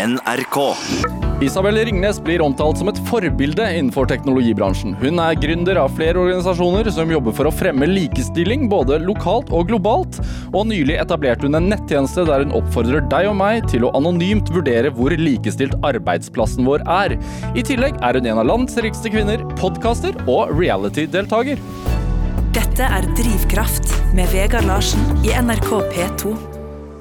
NRK. Isabel Ringnes blir omtalt som et forbilde innenfor teknologibransjen. Hun er gründer av flere organisasjoner som jobber for å fremme likestilling både lokalt og globalt, og nylig etablerte hun en nettjeneste der hun oppfordrer deg og meg til å anonymt vurdere hvor likestilt arbeidsplassen vår er. I tillegg er hun en av landets rikeste kvinner, podkaster og reality-deltaker. Dette er Drivkraft med Vegard Larsen i NRK P2.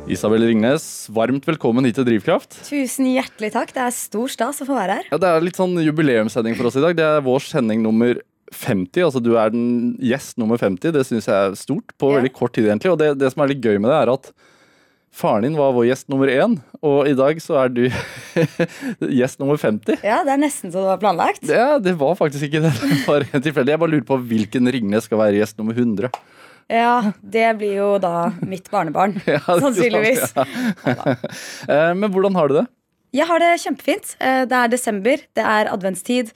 Isabel Ringnes, varmt velkommen hit til Drivkraft. Tusen hjertelig takk. Det er stor stas å få være her. Ja, Det er litt sånn jubileumssending for oss i dag. Det er vår sending nummer 50. altså Du er den gjest nummer 50. Det syns jeg er stort på Ja. veldig kort tid, egentlig. Og det, det som er litt gøy med det, er at faren din var vår gjest nummer én, og i dag så er du gjest nummer 50. Ja, Det er nesten så det var planlagt. Ja, det var faktisk ikke det. Det var tilfeldig. Jeg bare lurer på hvilken Ringnes skal være gjest nummer 100. Ja, Det blir jo da mitt barnebarn. Ja, sannsynligvis. sant? Sannsynligvis. Eh, Men hvordan har du det? Jeg har det kjempefint. Eh, Det er desember, det er adventstid,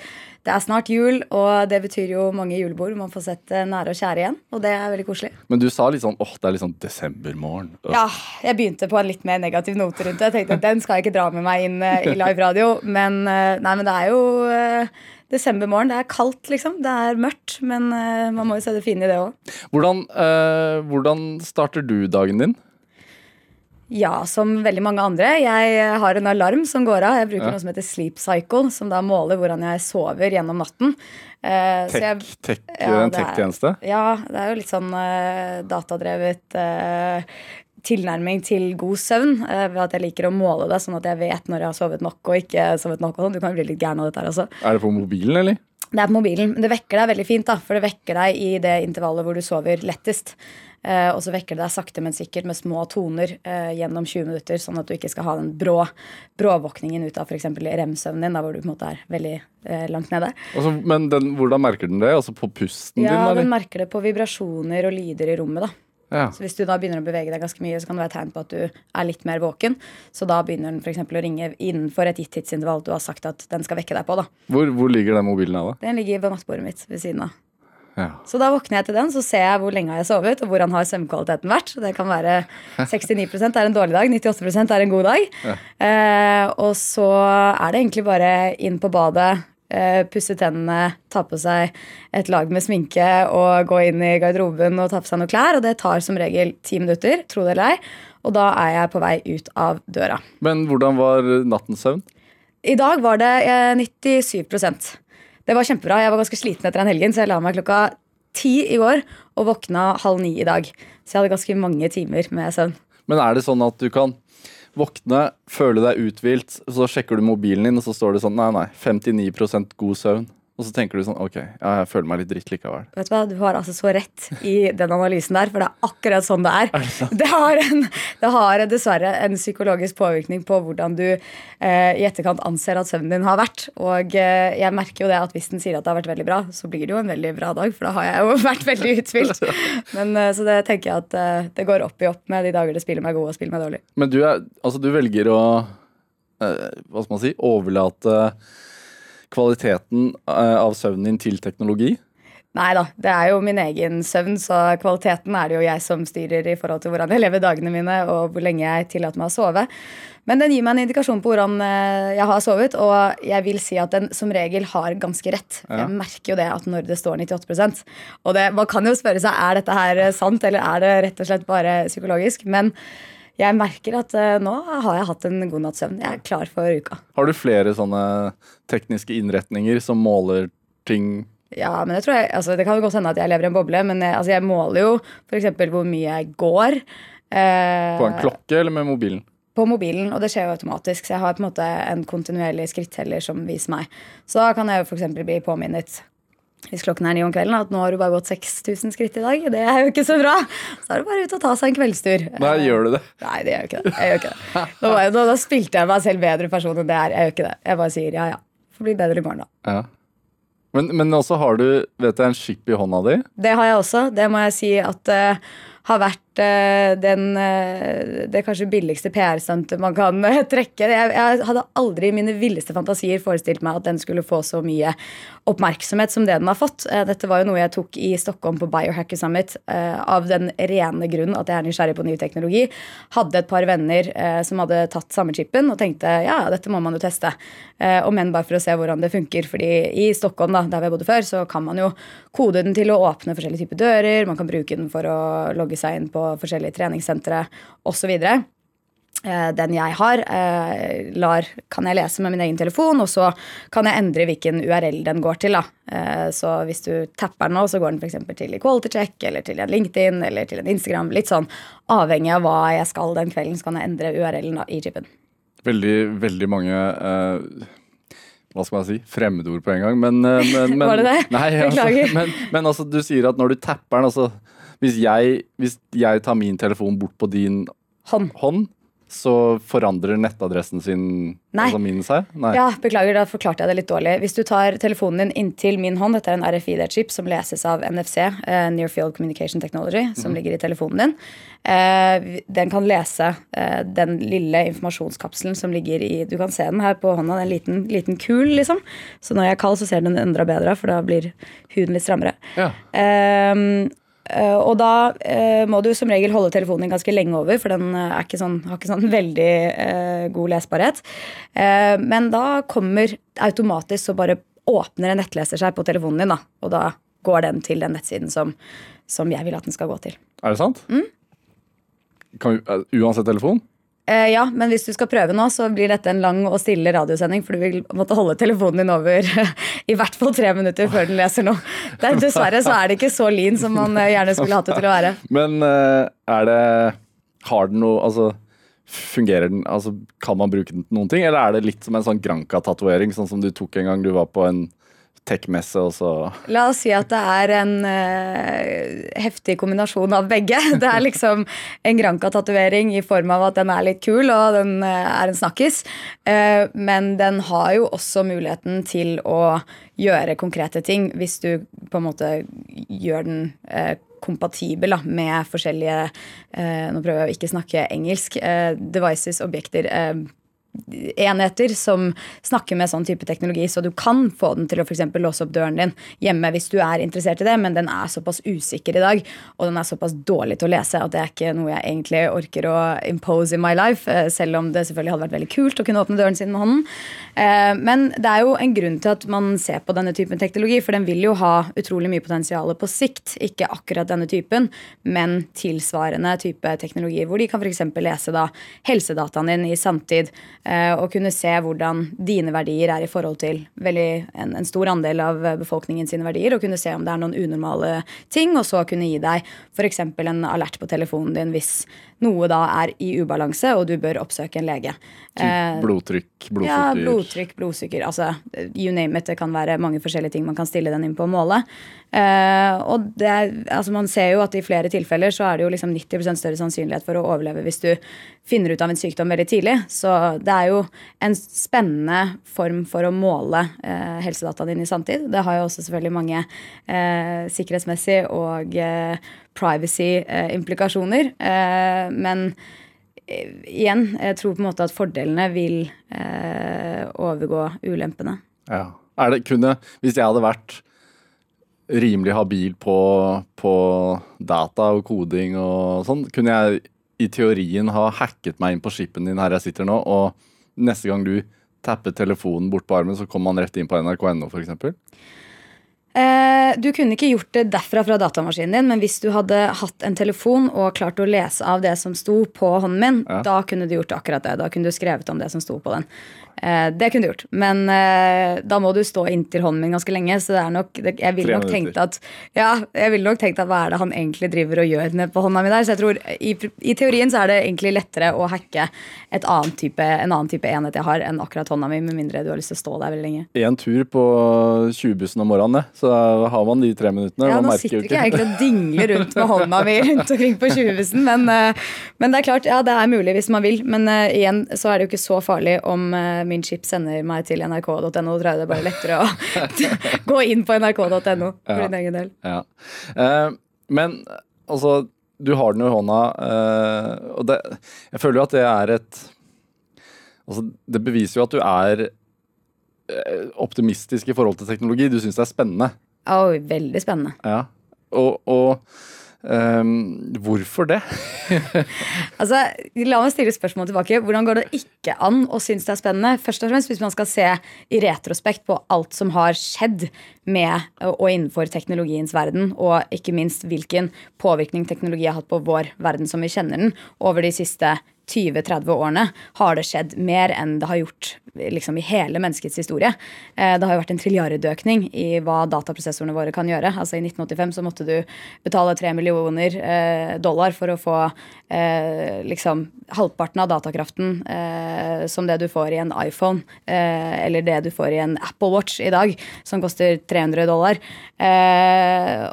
det er snart jul, og det betyr jo mange julebord. Man får sett eh, nære og kjære igjen, og det er veldig koselig. Men du sa litt sånn åh, det er litt sånn desembermorgen. Ja, jeg begynte på en litt mer negativ note rundt det. Jeg tenkte at den skal jeg ikke dra med meg inn i live radio. Men, nei, men det er jo desembermorgen. Det er kaldt, liksom. Det er mørkt. Men eh, man må jo se det fine i det òg. Hvordan, eh, hvordan starter du dagen din? Ja, som veldig mange andre. Jeg har en alarm som går av. Jeg bruker Ja. noe som heter Sleep Cycle, som da måler hvordan jeg sover gjennom natten. Eh, så jeg- Tech, tech, Ja, en det tech-tjeneste? Ja, det er jo litt sånn uh, datadrevet eh, tilnærming til god søvn. eh, ved at jeg liker å måle det, sånn at jeg vet når jeg har sovet nok og ikke sovet nok. Sånn. du kan bli litt gæren av dette her også. Er det på mobilen, eller? Det er på mobilen, men det vekker deg veldig fint, da, for det vekker deg i det intervallet hvor du sover lettest. Eh, og så vekker det deg sakte, men sikkert med små toner eh, gjennom 20 minutter, sånn at du ikke skal ha den brå bråvåkningen ut av f.eks. rem-søvnen din, da hvor du på en måte er veldig langt nede. Altså, men den, hvordan merker den det? Altså på pusten Ja, din? den merker det på vibrasjoner og lyder i rommet, da. Ja. Så hvis du da begynner å bevege deg ganske mye, så kan det være tegn på at du er litt mer våken. Så da begynner den f.eks. å ringe innenfor et gitt tidsintervall du har sagt at den skal vekke deg på. da. Hvor, hvor ligger den mobilen av, da? Den ligger ved nattbordet mitt ved siden av. Ja. Så da våkner jeg til den, så ser jeg hvor lenge jeg har sovet, og hvordan har søvnkvaliteten vært. Det kan være 69% er en dårlig dag, 98% er en god dag. Eh, og så er det egentlig bare inn på badet, pusse tennene, ta på seg et lag med sminke og gå inn i garderoben og ta på seg noen klær. Og det tar som regel ti minutter, tro det eller ei. Og da er jeg på vei ut av døra. Men hvordan var nattens søvn? I dag var det eh, 97% Det var kjempebra. Jeg var ganske sliten etter en helgen, så jeg la meg klokka ti i går og våkna halv ni i dag. Så jeg hadde ganske mange timer med søvn. Men er det sånn at du kan våkne, føle deg uthvilt, så sjekker du mobilen din, og så står det sånn nei, nei, 59% god søvn. Og så tenker du sånn ok, jeg føler meg litt dritt likevel. Vet Du hva, du har altså så rett i den analysen der, for det er akkurat sånn det er. Det har, en, det har dessverre en psykologisk påvirkning på hvordan du eh, i etterkant anser at søvnen din har vært. Og eh, jeg merker jo det at hvis den sier at det har vært veldig bra, så blir det jo en veldig bra dag, for da har jeg jo vært veldig uthvilt. Men eh, Så det tenker jeg at eh, det går opp i opp med de dager det spiller meg god og spiller meg dårlig. Men du, er, altså, du velger å eh, hva skal man si, overlate kvaliteten eh, av søvnen din til teknologi. Nei da, det er jo min egen søvn, så kvaliteten er det jo jeg som styrer i forhold til hvordan jeg lever dagene mine og hvor lenge jeg tillater meg å sove. Men den gir meg en indikasjon på hvordan eh, jeg har sovet, og jeg vil si at den som regel har ganske rett. Ja. Jeg merker jo det at når det står 98% Og det, man kan jo spørre seg er dette her sant, eller er det rett og slett bare psykologisk. Men jeg merker at eh, nå har jeg hatt en god natts søvn. Jeg er klar for uka. Har du flere sånne tekniske innretninger som måler ting Ja, men jeg tror jeg, altså, Det kan jo godt hende at jeg lever i en boble, men jeg, altså, jeg måler jo f.eks. hvor mye jeg går. eh, på en klokke eller med mobilen? På mobilen, og det skjer jo automatisk. Så jeg har på en måte en kontinuerlig skritteller som viser meg. Så da kan jeg jo f.eks. bli påminnet hvis klokken er ni om kvelden at nå har du bare gått 6000 skritt i dag. Det er jo ikke så bra. Så er det bare ut og ta seg en kveldstur. Nei, gjør du det? Nei, det gjør jeg ikke det. Jeg gjør ikke det. Nå, jeg, nå, da spilte jeg meg selv bedre person enn det er. Jeg gjør ikke det. Jeg bare sier ja, ja. Får bli bedre i morgen, da. Ja. Men, men også har du vet jeg, en chip i hånda di. Det har jeg også. Det må jeg si at eh, har vært eh, den, eh, det kanskje billigste PR-stuntet man kan eh, trekke. Jeg, jeg hadde aldri i mine villeste fantasier forestilt meg at den skulle få så mye oppmerksomhet som det den har fått. Dette var jo noe jeg tok i Stockholm på Biohacker Summit av den rene grunn at jeg er nysgjerrig på ny teknologi. Hadde et par venner som hadde tatt samme chipen og tenkte ja, dette må man jo teste. Og men bare for å se hvordan det funker. fordi i Stockholm, da, der vi bodde før, så kan man jo kode den til å åpne forskjellige typer dører. Man kan bruke den for å logge seg inn på forskjellige treningssentre osv. Eh, Den jeg har, eh, lar, kan jeg lese med min egen telefon, og så kan jeg endre hvilken URL den går til. Da. Eh, Så hvis du tapper den nå, så går den f.eks. til Equality Check eller til en LinkedIn eller til en Instagram. Litt sånn avhengig av hva jeg skal den kvelden, så kan jeg endre URL-en i chipen. Veldig, veldig mange uh hva skal man si, fremmedord på en gang. Men, men, men Var det det? Nei, Beklager. Altså, men, men altså, du sier at når du tapper den altså, hvis, jeg, hvis jeg tar min telefon bort på din Hånd. hånd, så forandrer nettadressen sin Nei. altså min seg? Nei. Ja, beklager, da forklarte jeg det litt dårlig. Hvis du tar telefonen din inntil min hånd, dette er en RFID-chip som leses av NFC, uh, Near Field Communication Technology, som ligger i telefonen din. uh, den kan lese uh, den lille informasjonskapselen som ligger i Du kan se den her på hånda, en liten, liten kul, liksom. Så når jeg er kald, så ser den enda bedre, for da blir huden litt strammere. Ja. Eh, og da eh, må du som regel holde telefonen din ganske lenge over, for den eh, ikke sånn, har ikke sånn veldig god lesbarhet. Men da kommer automatisk så bare åpner en nettleser seg på telefonen din, da. Og da går den til den nettsiden som, som jeg vil at den skal gå til. Er det sant? Mm. Kan vi, uansett telefon? Eh, ja, men hvis du skal prøve nå, så blir dette en lang og stille radiosending, for du vil måtte holde telefonen din over i hvert fall tre minutter før den leser. Det er, dessverre så er det ikke så lean som man eh, gjerne skulle hatt det til å være. Men eh, er det Har den noe Altså, fungerer den Altså, kan man bruke den til noen ting? Eller er det litt som en sånn Granca-tatovering, sånn som du tok en gang du var på en tech-messe, og La oss si at det er en uh, heftig kombinasjon av begge. Det er liksom en Granca-tatovering i form av at den er litt kul, og den uh, er en snakkis. Uh, men den har jo også muligheten til å gjøre konkrete ting hvis du på en måte gjør den uh, kompatibel da, med forskjellige Nå prøver jeg å ikke snakke engelsk. Devices, objekter. Eh, enheter som snakker med sånn type teknologi, så du kan få den til å for låse opp døren din hjemme hvis du er interessert i det, men den er såpass usikker i dag, og den er såpass dårlig til å lese at det er ikke noe jeg egentlig orker å impose in my life, eh, selv om det selvfølgelig hadde vært veldig kult å kunne åpne døren sin med hånden. Eh, Men det er jo en grunn til at man ser på denne typen teknologi, for den vil jo ha utrolig mye potensial på sikt. Ikke akkurat denne typen, men tilsvarende type teknologi, hvor de kan f.eks. lese da helsedataen din i samtid og kunne se hvordan dine verdier er i forhold til veldig en, en stor andel av befolkningen sine verdier, og kunne se om det er noen unormale ting, og så kunne gi deg f.eks. en alert på telefonen din hvis noe da er i ubalanse, og du bør oppsøke en lege. Eh, typ blodtrykk, blodsukker ja, blodtrykk, blodsukker. Altså, you name it. Det kan være mange forskjellige ting man kan stille den inn på og måle. Eh, og det altså man ser jo at i flere tilfeller så er det jo liksom 90% større sannsynlighet for å overleve hvis du finner ut av en sykdom veldig tidlig. Så det er jo en spennende form for å måle eh, helsedataen din i samtid. Det har jo også selvfølgelig mange eh, sikkerhetsmessig og eh, privacy-implikasjoner. Eh, men eh, igjen, jeg tror på en måte at fordelene vil eh, overgå ulempene. Ja. Det, kunne, hvis jeg hadde vært rimelig habil på, på data og koding og sånn, kunne jeg i teorien ha hacket meg inn på skipen din her jeg sitter nå, og neste gang du tapper telefonen bort på armen, så kommer man rett inn på nrk.no f.eks.? Eh, du kunne ikke gjort det derfra fra datamaskinen din, men hvis du hadde hatt en telefon og klart å lese av det som sto på hånden min, Ja. da kunne du gjort akkurat det. Da kunne du skrevet om det som sto på den. Eh, det kunne du gjort. Men eh, da må du stå inntil hånden min ganske lenge, så det er nok Jeg ville nok tenkt at Ja, jeg ville nok tenkt at hva er det han egentlig driver og gjør nede på hånda mi der? Så jeg tror i, i teorien så er det egentlig lettere å hacke et annet type, en annen type enhet jeg har, enn akkurat hånda mi, med mindre du har lyst til å stå der veldig lenge. Én tur på 20-bussen om morgenen, så har man de tre minuttene. Ja, Nå sitter ikke jeg egentlig og dingler rundt med hånda mi rundt omkring på 20-bussen, men, eh, men det er klart, ja, det er mulig hvis man vil. Men igjen så er det jo ikke så farlig om min chip sender meg til nrk.no. Tror jeg det er bare lettere å gå inn på nrk.no for Ja. din egen del. Ja. Uh, men altså, du har den jo i hånda, uh, og det, jeg føler jo at det er et Altså, det beviser jo at du er eh, optimistisk i forhold til teknologi. Du syns det er spennende. Oh, veldig spennende. Ja. Og, og ehm, hvorfor det? Altså, La meg stille spørsmål tilbake. Hvordan går det ikke an å synes det er spennende? Først og fremst Hvis man skal se i retrospekt på alt som har skjedd med og innenfor teknologiens verden, og ikke minst hvilken påvirkning teknologi har hatt på vår verden som vi kjenner den, over de siste 20-30 årene har det skjedd mer enn det har gjort liksom, i hele menneskets historie. Eh, det har jo vært en trilliardøkning i hva dataprosessorene våre kan gjøre. Altså I 1985 så måtte du betale 3 millioner eh, dollar for å få eh, liksom halvparten av datakraften som det du får i en iPhone, eller det du får i en Apple Watch i dag, som koster 300 dollar.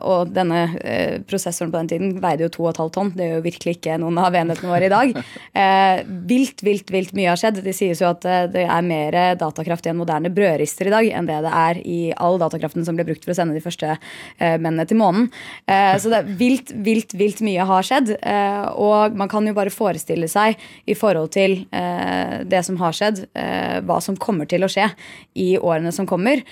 Og denne prosessoren på den tiden veide jo 2,5 tonn. Det er jo virkelig ikke noen av enhetene våre i dag. Eh, vilt, vilt, vilt mye har skjedd. Det sies jo at eh, det er mer datakraft i en moderne brødrister i dag enn det det er i all datakraften som ble brukt for å sende de første eh, mennene til månen. Eh, så det er vilt, vilt, vilt mye har skjedd. Eh, og man kan jo bare forestille seg i forhold til eh, det som har skjedd, hva som kommer til å skje i årene som kommer.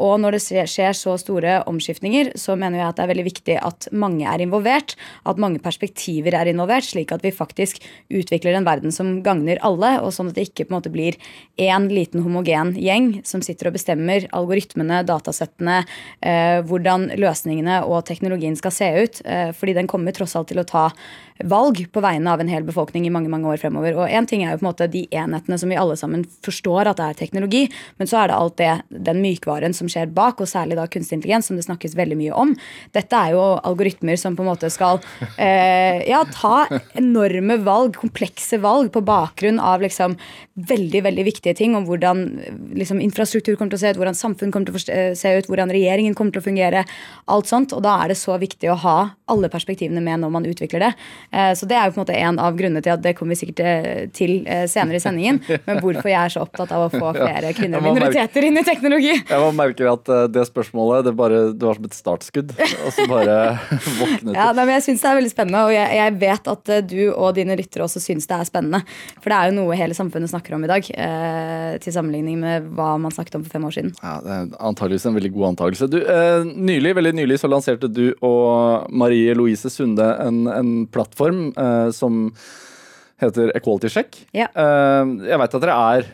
Og når det skjer så store omskiftninger, så mener jeg at det er veldig viktig at mange er involvert. At mange perspektiver er involvert, slik at vi faktisk utvikler en verden som gagner alle. Og sånn at det ikke på en måte blir én liten homogen gjeng som sitter og bestemmer algoritmene, datasettene, eh, hvordan løsningene og teknologien skal se ut. Eh, fordi den kommer tross alt til å ta valg på vegne av en hel befolkning i mange mange år fremover. Og en ting er jo på en måte de enhetene som vi alle sammen forstår at det er teknologi, men så er det alt det, den mykvaren som skjer bak, og særlig da kunstig intelligens, som det snakkes veldig mye om. Dette er jo algoritmer som på en måte skal eh, ja, ta enorme valg, komplekse valg, på bakgrunn av liksom veldig veldig viktige ting om hvordan liksom, infrastruktur kommer til å se ut, hvordan samfunn kommer til å se ut, hvordan regjeringen kommer til å fungere. alt sånt, og Da er det så viktig å ha alle perspektivene med når man utvikler det. Eh, så Det er jo på en måte en av grunnene til at det kommer vi sikkert eh, til eh, senere i sendingen. Men hvorfor jeg er så opptatt av å få flere kvinner og minoriteter inn i teknologi. Jeg må merke at det spørsmålet det, bare, det var som et startskudd. Og så bare våknet ja, men Jeg syns det er veldig spennende, og jeg, jeg, vet at du og dine lyttere også syns det er spennende. For det er jo noe hele samfunnet snakker om i dag, til sammenligning med hva man snakket om for fem år siden. Ja, det er antageligvis en veldig god antakelse. Du, nylig, veldig nylig så lanserte du og Marie Louise Sunde en, en plattform uh, som heter Equality Check. Ja. Uh, jeg veit at dere er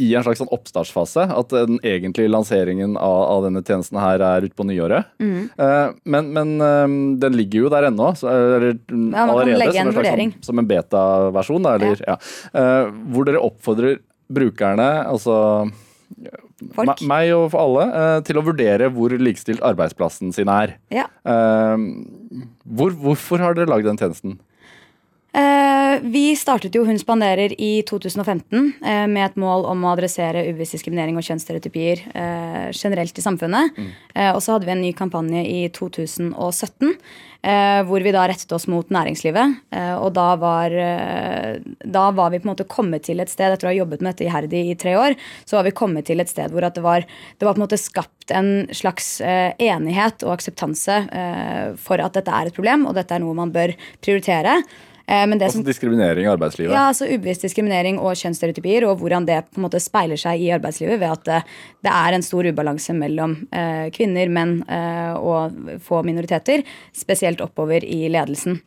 i en slags sånn oppstartsfase. At den egentlige lanseringen av, av denne tjenesten her er utpå nyåret. Mm. Uh, men, men um, den ligger jo der ennå. Eller ja, allerede som en, sånn, som en beta-versjon. Ja. ja. hvor dere oppfordrer brukerne, altså Folk. meg og for alle, til å vurdere hvor likestilt arbeidsplassen sin er. Ja. Hvor, hvorfor har dere lagd den tjenesten? Eh, vi startet jo Hun spanderer i 2015 eh, med et mål om å adressere ubevisst diskriminering og kjønnsstereotypier eh, generelt i samfunnet. Mm. og så hadde vi en ny kampanje i 2017 hvor vi da rettet oss mot næringslivet. og da var, da var vi på en måte kommet til et sted, etter å ha jobbet med dette iherdig i tre år, så var vi kommet til et sted hvor det var, det var på en måte skapt en slags enighet og akseptanse for at dette er et problem, og dette er noe man bør prioritere. Eh, men det altså som, diskriminering i arbeidslivet? Ja, altså ubevisst diskriminering og kjønnsstereotypier. Og hvordan det på en måte speiler seg i arbeidslivet ved at det, det er en stor ubalanse mellom eh, kvinner, menn eh, og få minoriteter. Spesielt oppover i ledelsen.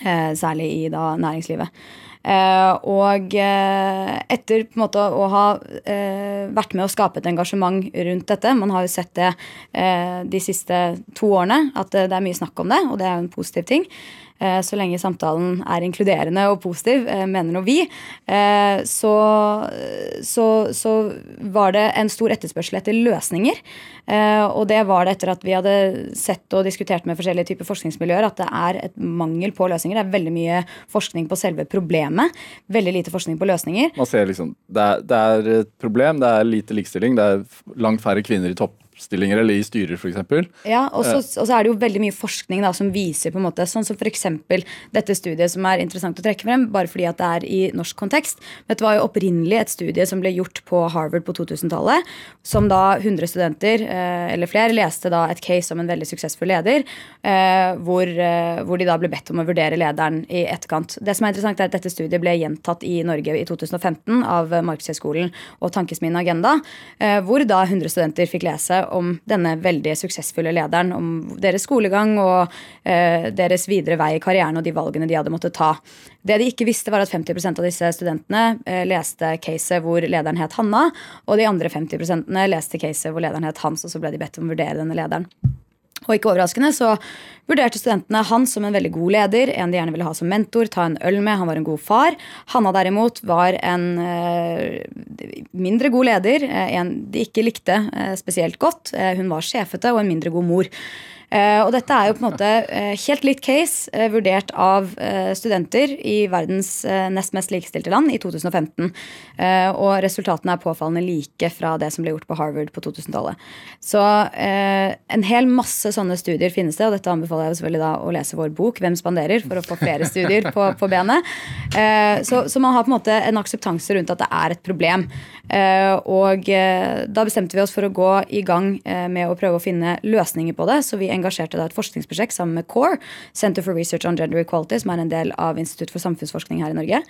Eh, særlig i da næringslivet. Uh, og uh, etter på en måte å ha uh, vært med å skape et engasjement rundt dette Man har jo sett det de siste to årene, at det er mye snakk om det, og det er jo en positiv ting. Eh, så lenge samtalen er inkluderende og positiv, eh, mener nå vi, eh, så, så, så, var det en stor etterspørsel etter løsninger. Og det var det etter at vi hadde sett og diskutert med forskjellige typer forskningsmiljøer at det er et mangel på løsninger. Det er veldig mye forskning på selve problemet, veldig lite forskning på løsninger. Man ser liksom, det er, det er et problem, det er lite likestilling, det er langt færre kvinner i topp lederstillinger eller i styrer, f.eks. Ja, og så, og så er det jo veldig mye forskning da, som viser på en måte, sånn som f.eks. dette studiet som er interessant å trekke frem, bare fordi at det er i norsk kontekst. Dette var jo opprinnelig et studie som ble gjort på Harvard på 2000-tallet, som da 100 studenter eh, eller flere leste da et case om en veldig suksessfull leder, eh, hvor, eh, hvor de da ble bedt om å vurdere lederen i etterkant. Det som er interessant er at Dette studiet ble gjentatt i Norge i 2015 av Markedshøgskolen og Tankesmien Agenda, eh, hvor da 100 studenter fikk lese om denne veldig suksessfulle lederen, om deres skolegang og eh, deres videre vei i karrieren og de valgene de hadde måttet ta. Det de ikke visste, var at 50% av disse studentene eh, leste caset hvor lederen het Hanna, og de andre 50% leste caset hvor lederen het Hans, og så ble de bedt om å vurdere denne lederen. Og ikke overraskende så vurderte studentene han som en veldig god leder, en de gjerne ville ha som mentor, ta en øl med, han var en god far. Hanna derimot var en eh, mindre god leder, eh, en de ikke likte eh, spesielt godt. Hun var sjefete og en mindre god mor. Eh, og dette er jo på en måte eh, helt litt case eh, vurdert av studenter i verdens nest mest likestilte land i 2015. Eh, og resultatene er påfallende like fra det som ble gjort på Harvard på 2000-tallet. Så en hel masse sånne studier finnes det, og dette anbefaler jeg selvfølgelig da å lese vår bok 'Hvem spanderer?' for å få flere studier på, på benet. Så, så man har på en måte en akseptanse rundt at det er et problem. Eh, og eh, da bestemte vi oss for å gå i gang eh, med å prøve å finne løsninger på det. Så vi engasjerte da et forskningsprosjekt sammen med CORE, Center for Research on Gender Equality, som er en del av Institutt for samfunnsforskning her i Norge.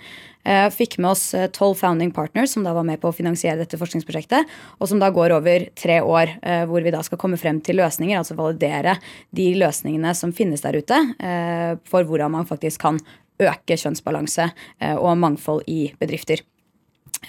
Fikk med oss tolv founding partners som da var med på å finansiere dette forskningsprosjektet. Og som da går over tre år, hvor vi da skal komme frem til løsninger, altså validere de løsningene som finnes der ute, for hvordan man faktisk kan øke kjønnsbalanse og mangfold i bedrifter.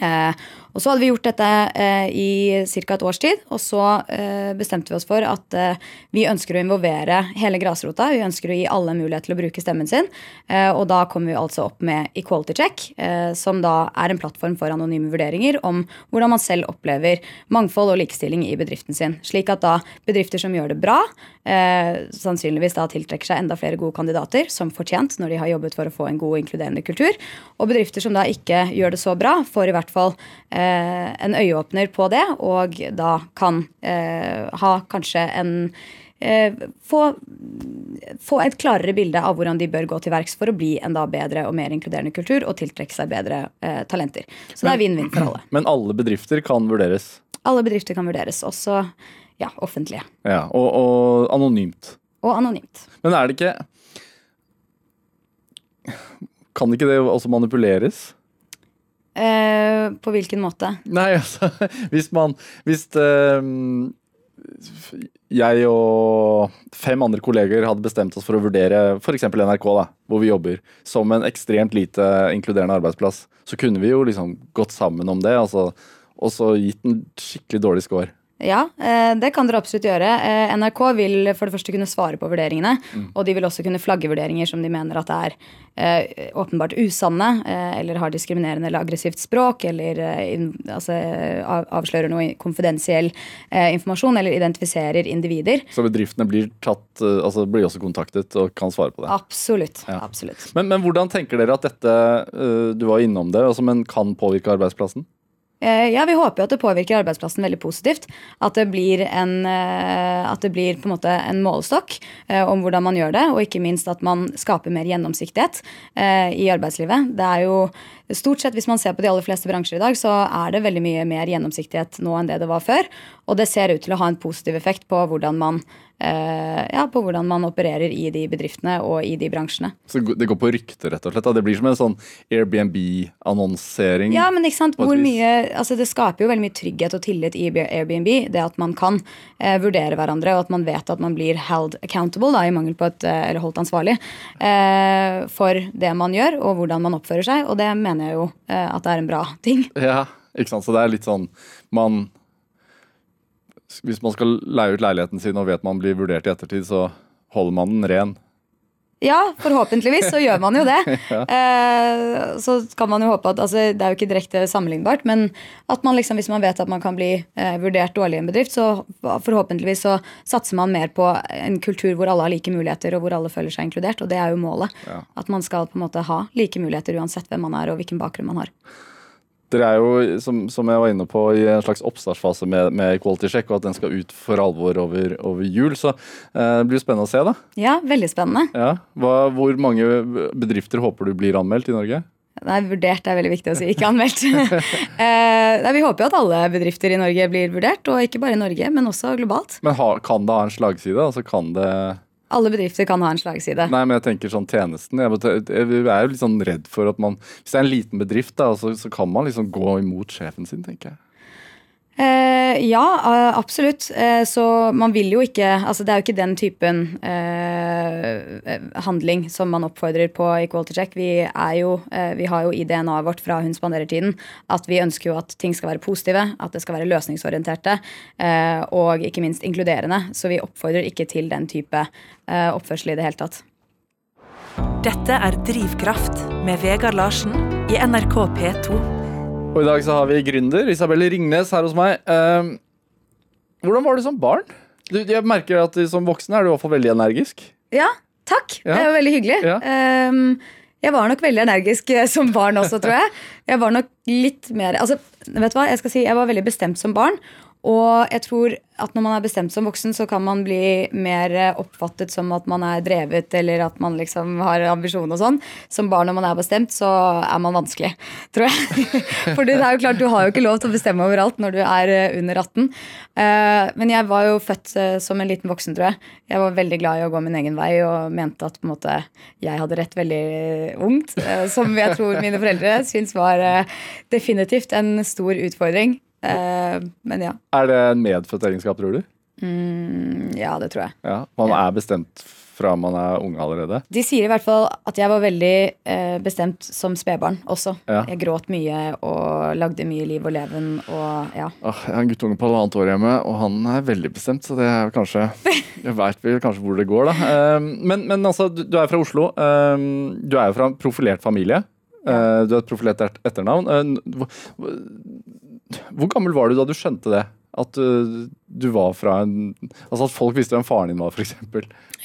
Eh, og så hadde vi gjort dette eh, i ca. et års tid, og så eh, bestemte vi oss for at eh, vi ønsker å involvere hele grasrota. Vi ønsker å gi alle mulighet til å bruke stemmen sin. Eh, og da kommer vi altså opp med Equality Check, eh, som da er en plattform for anonyme vurderinger om hvordan man selv opplever mangfold og likestilling i bedriften sin. Slik at da bedrifter som gjør det bra, eh, sannsynligvis da tiltrekker seg enda flere gode kandidater, som fortjent når de har jobbet for å få en god og inkluderende kultur. Og bedrifter som da ikke gjør det så bra, får i hvert fall eh, en øyeåpner på det, og da kan eh, ha kanskje en eh, få, få et klarere bilde av hvordan de bør gå til verks for å bli en da bedre og mer inkluderende kultur og tiltrekke seg bedre eh, talenter. Så det er vinn-vinn for alle. Men alle bedrifter kan vurderes. Alle bedrifter kan vurderes, også ja, offentlige. Ja, og, og anonymt. Og anonymt. Men er det ikke Kan ikke det også manipuleres? Eh, på hvilken måte? Nei, altså Hvis man Hvis eh, jeg og fem andre kolleger hadde bestemt oss for å vurdere f.eks. NRK, da, hvor vi jobber, som en ekstremt lite inkluderende arbeidsplass, så kunne vi jo liksom gått sammen om det altså, og så gitt en skikkelig dårlig score. Ja, eh, det kan dere absolutt gjøre. Eh, NRK vil for det første kunne svare på vurderingene. Og de vil også kunne flagge vurderinger som de mener at er eh, åpenbart usanne, eller har diskriminerende eller aggressivt språk, eller altså, avslører noe konfidensiell informasjon, eller identifiserer individer. Så bedriftene blir, tatt, altså blir også kontaktet og kan svare på det. Absolutt. Ja. absolutt. Men, men hvordan tenker dere at dette, du var innom det, altså, men kan påvirke arbeidsplassen? Eh, Ja, Vi håper jo at det påvirker arbeidsplassen veldig positivt. At det blir en, eh, at det blir på en måte en målestokk eh, om hvordan man gjør det, og ikke minst at man skaper mer gjennomsiktighet i arbeidslivet. Det er jo Stort sett, hvis man ser på de aller fleste bransjer i dag, så er det veldig mye mer gjennomsiktighet nå enn det det var før. Og det ser ut til å ha en positiv effekt på hvordan man, eh, ja, på hvordan man opererer i de bedriftene og i de bransjene. Så det går på rykte, rett og slett. Da. Det blir som en sånn Airbnb-annonsering. Ja, men ikke sant, hvor mye, altså Det skaper jo veldig mye trygghet og tillit i Airbnb. Det at man kan eh, vurdere hverandre, og at man vet at man blir held accountable, da, i mangel på et, eh, eller holdt ansvarlig, eh, for det man gjør og hvordan man oppfører seg. Og det mener jeg jo eh, at det er en bra ting. Ja, ikke sant. Så det er litt sånn man Hvis man skal leie ut leiligheten sin og vet man blir vurdert i ettertid, så holder man den ren. Ja, forhåpentligvis så gjør man jo det. Eh, så kan man jo håpe at altså, Det er jo ikke direkte sammenlignbart, men at man liksom, hvis man vet at man kan bli eh, vurdert dårlig i en bedrift, så forhåpentligvis så satser man mer på en kultur hvor alle har like muligheter, og hvor alle føler seg inkludert. Og det er jo målet. Ja. At man skal på en måte ha like muligheter uansett hvem man er og hvilken bakgrunn man har. Dere er jo, som, som jeg var inne på, i en slags oppstartsfase med, med Quality Check, og at den skal ut for alvor over, over jul. Så eh, det blir jo spennende å se, da. Ja, veldig spennende. Ja. Hva, hvor mange bedrifter håper du blir anmeldt i Norge? Nei, vurdert er veldig viktig å si, ikke anmeldt. eh, vi håper jo at alle bedrifter i Norge blir vurdert, og ikke bare i Norge, men også globalt. Men ha, kan det ha en slagside? Altså kan det Alle bedrifter kan ha en slagside. Nei, men jeg tenker sånn tjenesten. Jeg, er jo litt sånn redd for at man Hvis det er en liten bedrift, da, så, så kan man liksom gå imot sjefen sin, tenker jeg. Eh, ja, eh, absolutt. Eh, så man vil jo ikke Altså, det er jo ikke den typen eh, handling som man oppfordrer på i Quality Check. Vi, er jo, eh, vi har jo i DNA-et vårt fra Hun spanderer tiden at vi ønsker jo at ting skal være positive, at det skal være løsningsorienterte eh, og ikke minst inkluderende. Så vi oppfordrer ikke til den type eh, oppførsel i det hele tatt. Dette er Drivkraft med Vegard Larsen i NRK P2. Og i dag så har vi gründer Isabel Ringnes her hos meg. Ehm, hvordan var du som barn? Du, jeg merker at som voksen er du i hvert fall veldig energisk. Ja, takk. Ja. Det er jo veldig hyggelig. Ja. Um, jeg var nok veldig energisk eh, som barn også, tror jeg. Jeg var nok litt mer Altså, vet du hva, jeg skal si, jeg var veldig bestemt som barn. Og jeg tror at når man er bestemt som voksen, så kan man bli mer oppfattet som at man er drevet, eller at man liksom har ambisjon og sånn. Som barn når man er bestemt, så er man vanskelig, tror jeg. For det er jo klart, du har jo ikke lov til å bestemme overalt når du er eh, under 18. Eh, Men jeg var jo født eh, som en liten voksen, tror jeg. Jeg var veldig glad i å gå min egen vei og mente at på en måte, jeg hadde rett veldig ungt. Som jeg tror mine foreldre syns var definitivt en stor utfordring. Eh, Men ja. Er det en medfødt egenskap, tror du? Mm, Ja, det tror jeg. Ja, Man er bestemt fra man er unge allerede? De sier i hvert fall at jeg var veldig eh, bestemt som spedbarn også. Ja. Jeg gråt mye og lagde mye liv og leven og ja. Åh, jeg har en guttunge på halvannet år hjemme, og han er veldig bestemt, så det er kanskje Jeg veit vel kanskje hvor det går, da. Ehm, men, men altså, du, du er fra Oslo. Ehm, du er jo fra en profilert familie. Eh, du har et profilert etternavn. Eh, hvor, gammel var du da du skjønte det? At uh, du var fra en Altså at folk visste hvem faren din var, f.eks.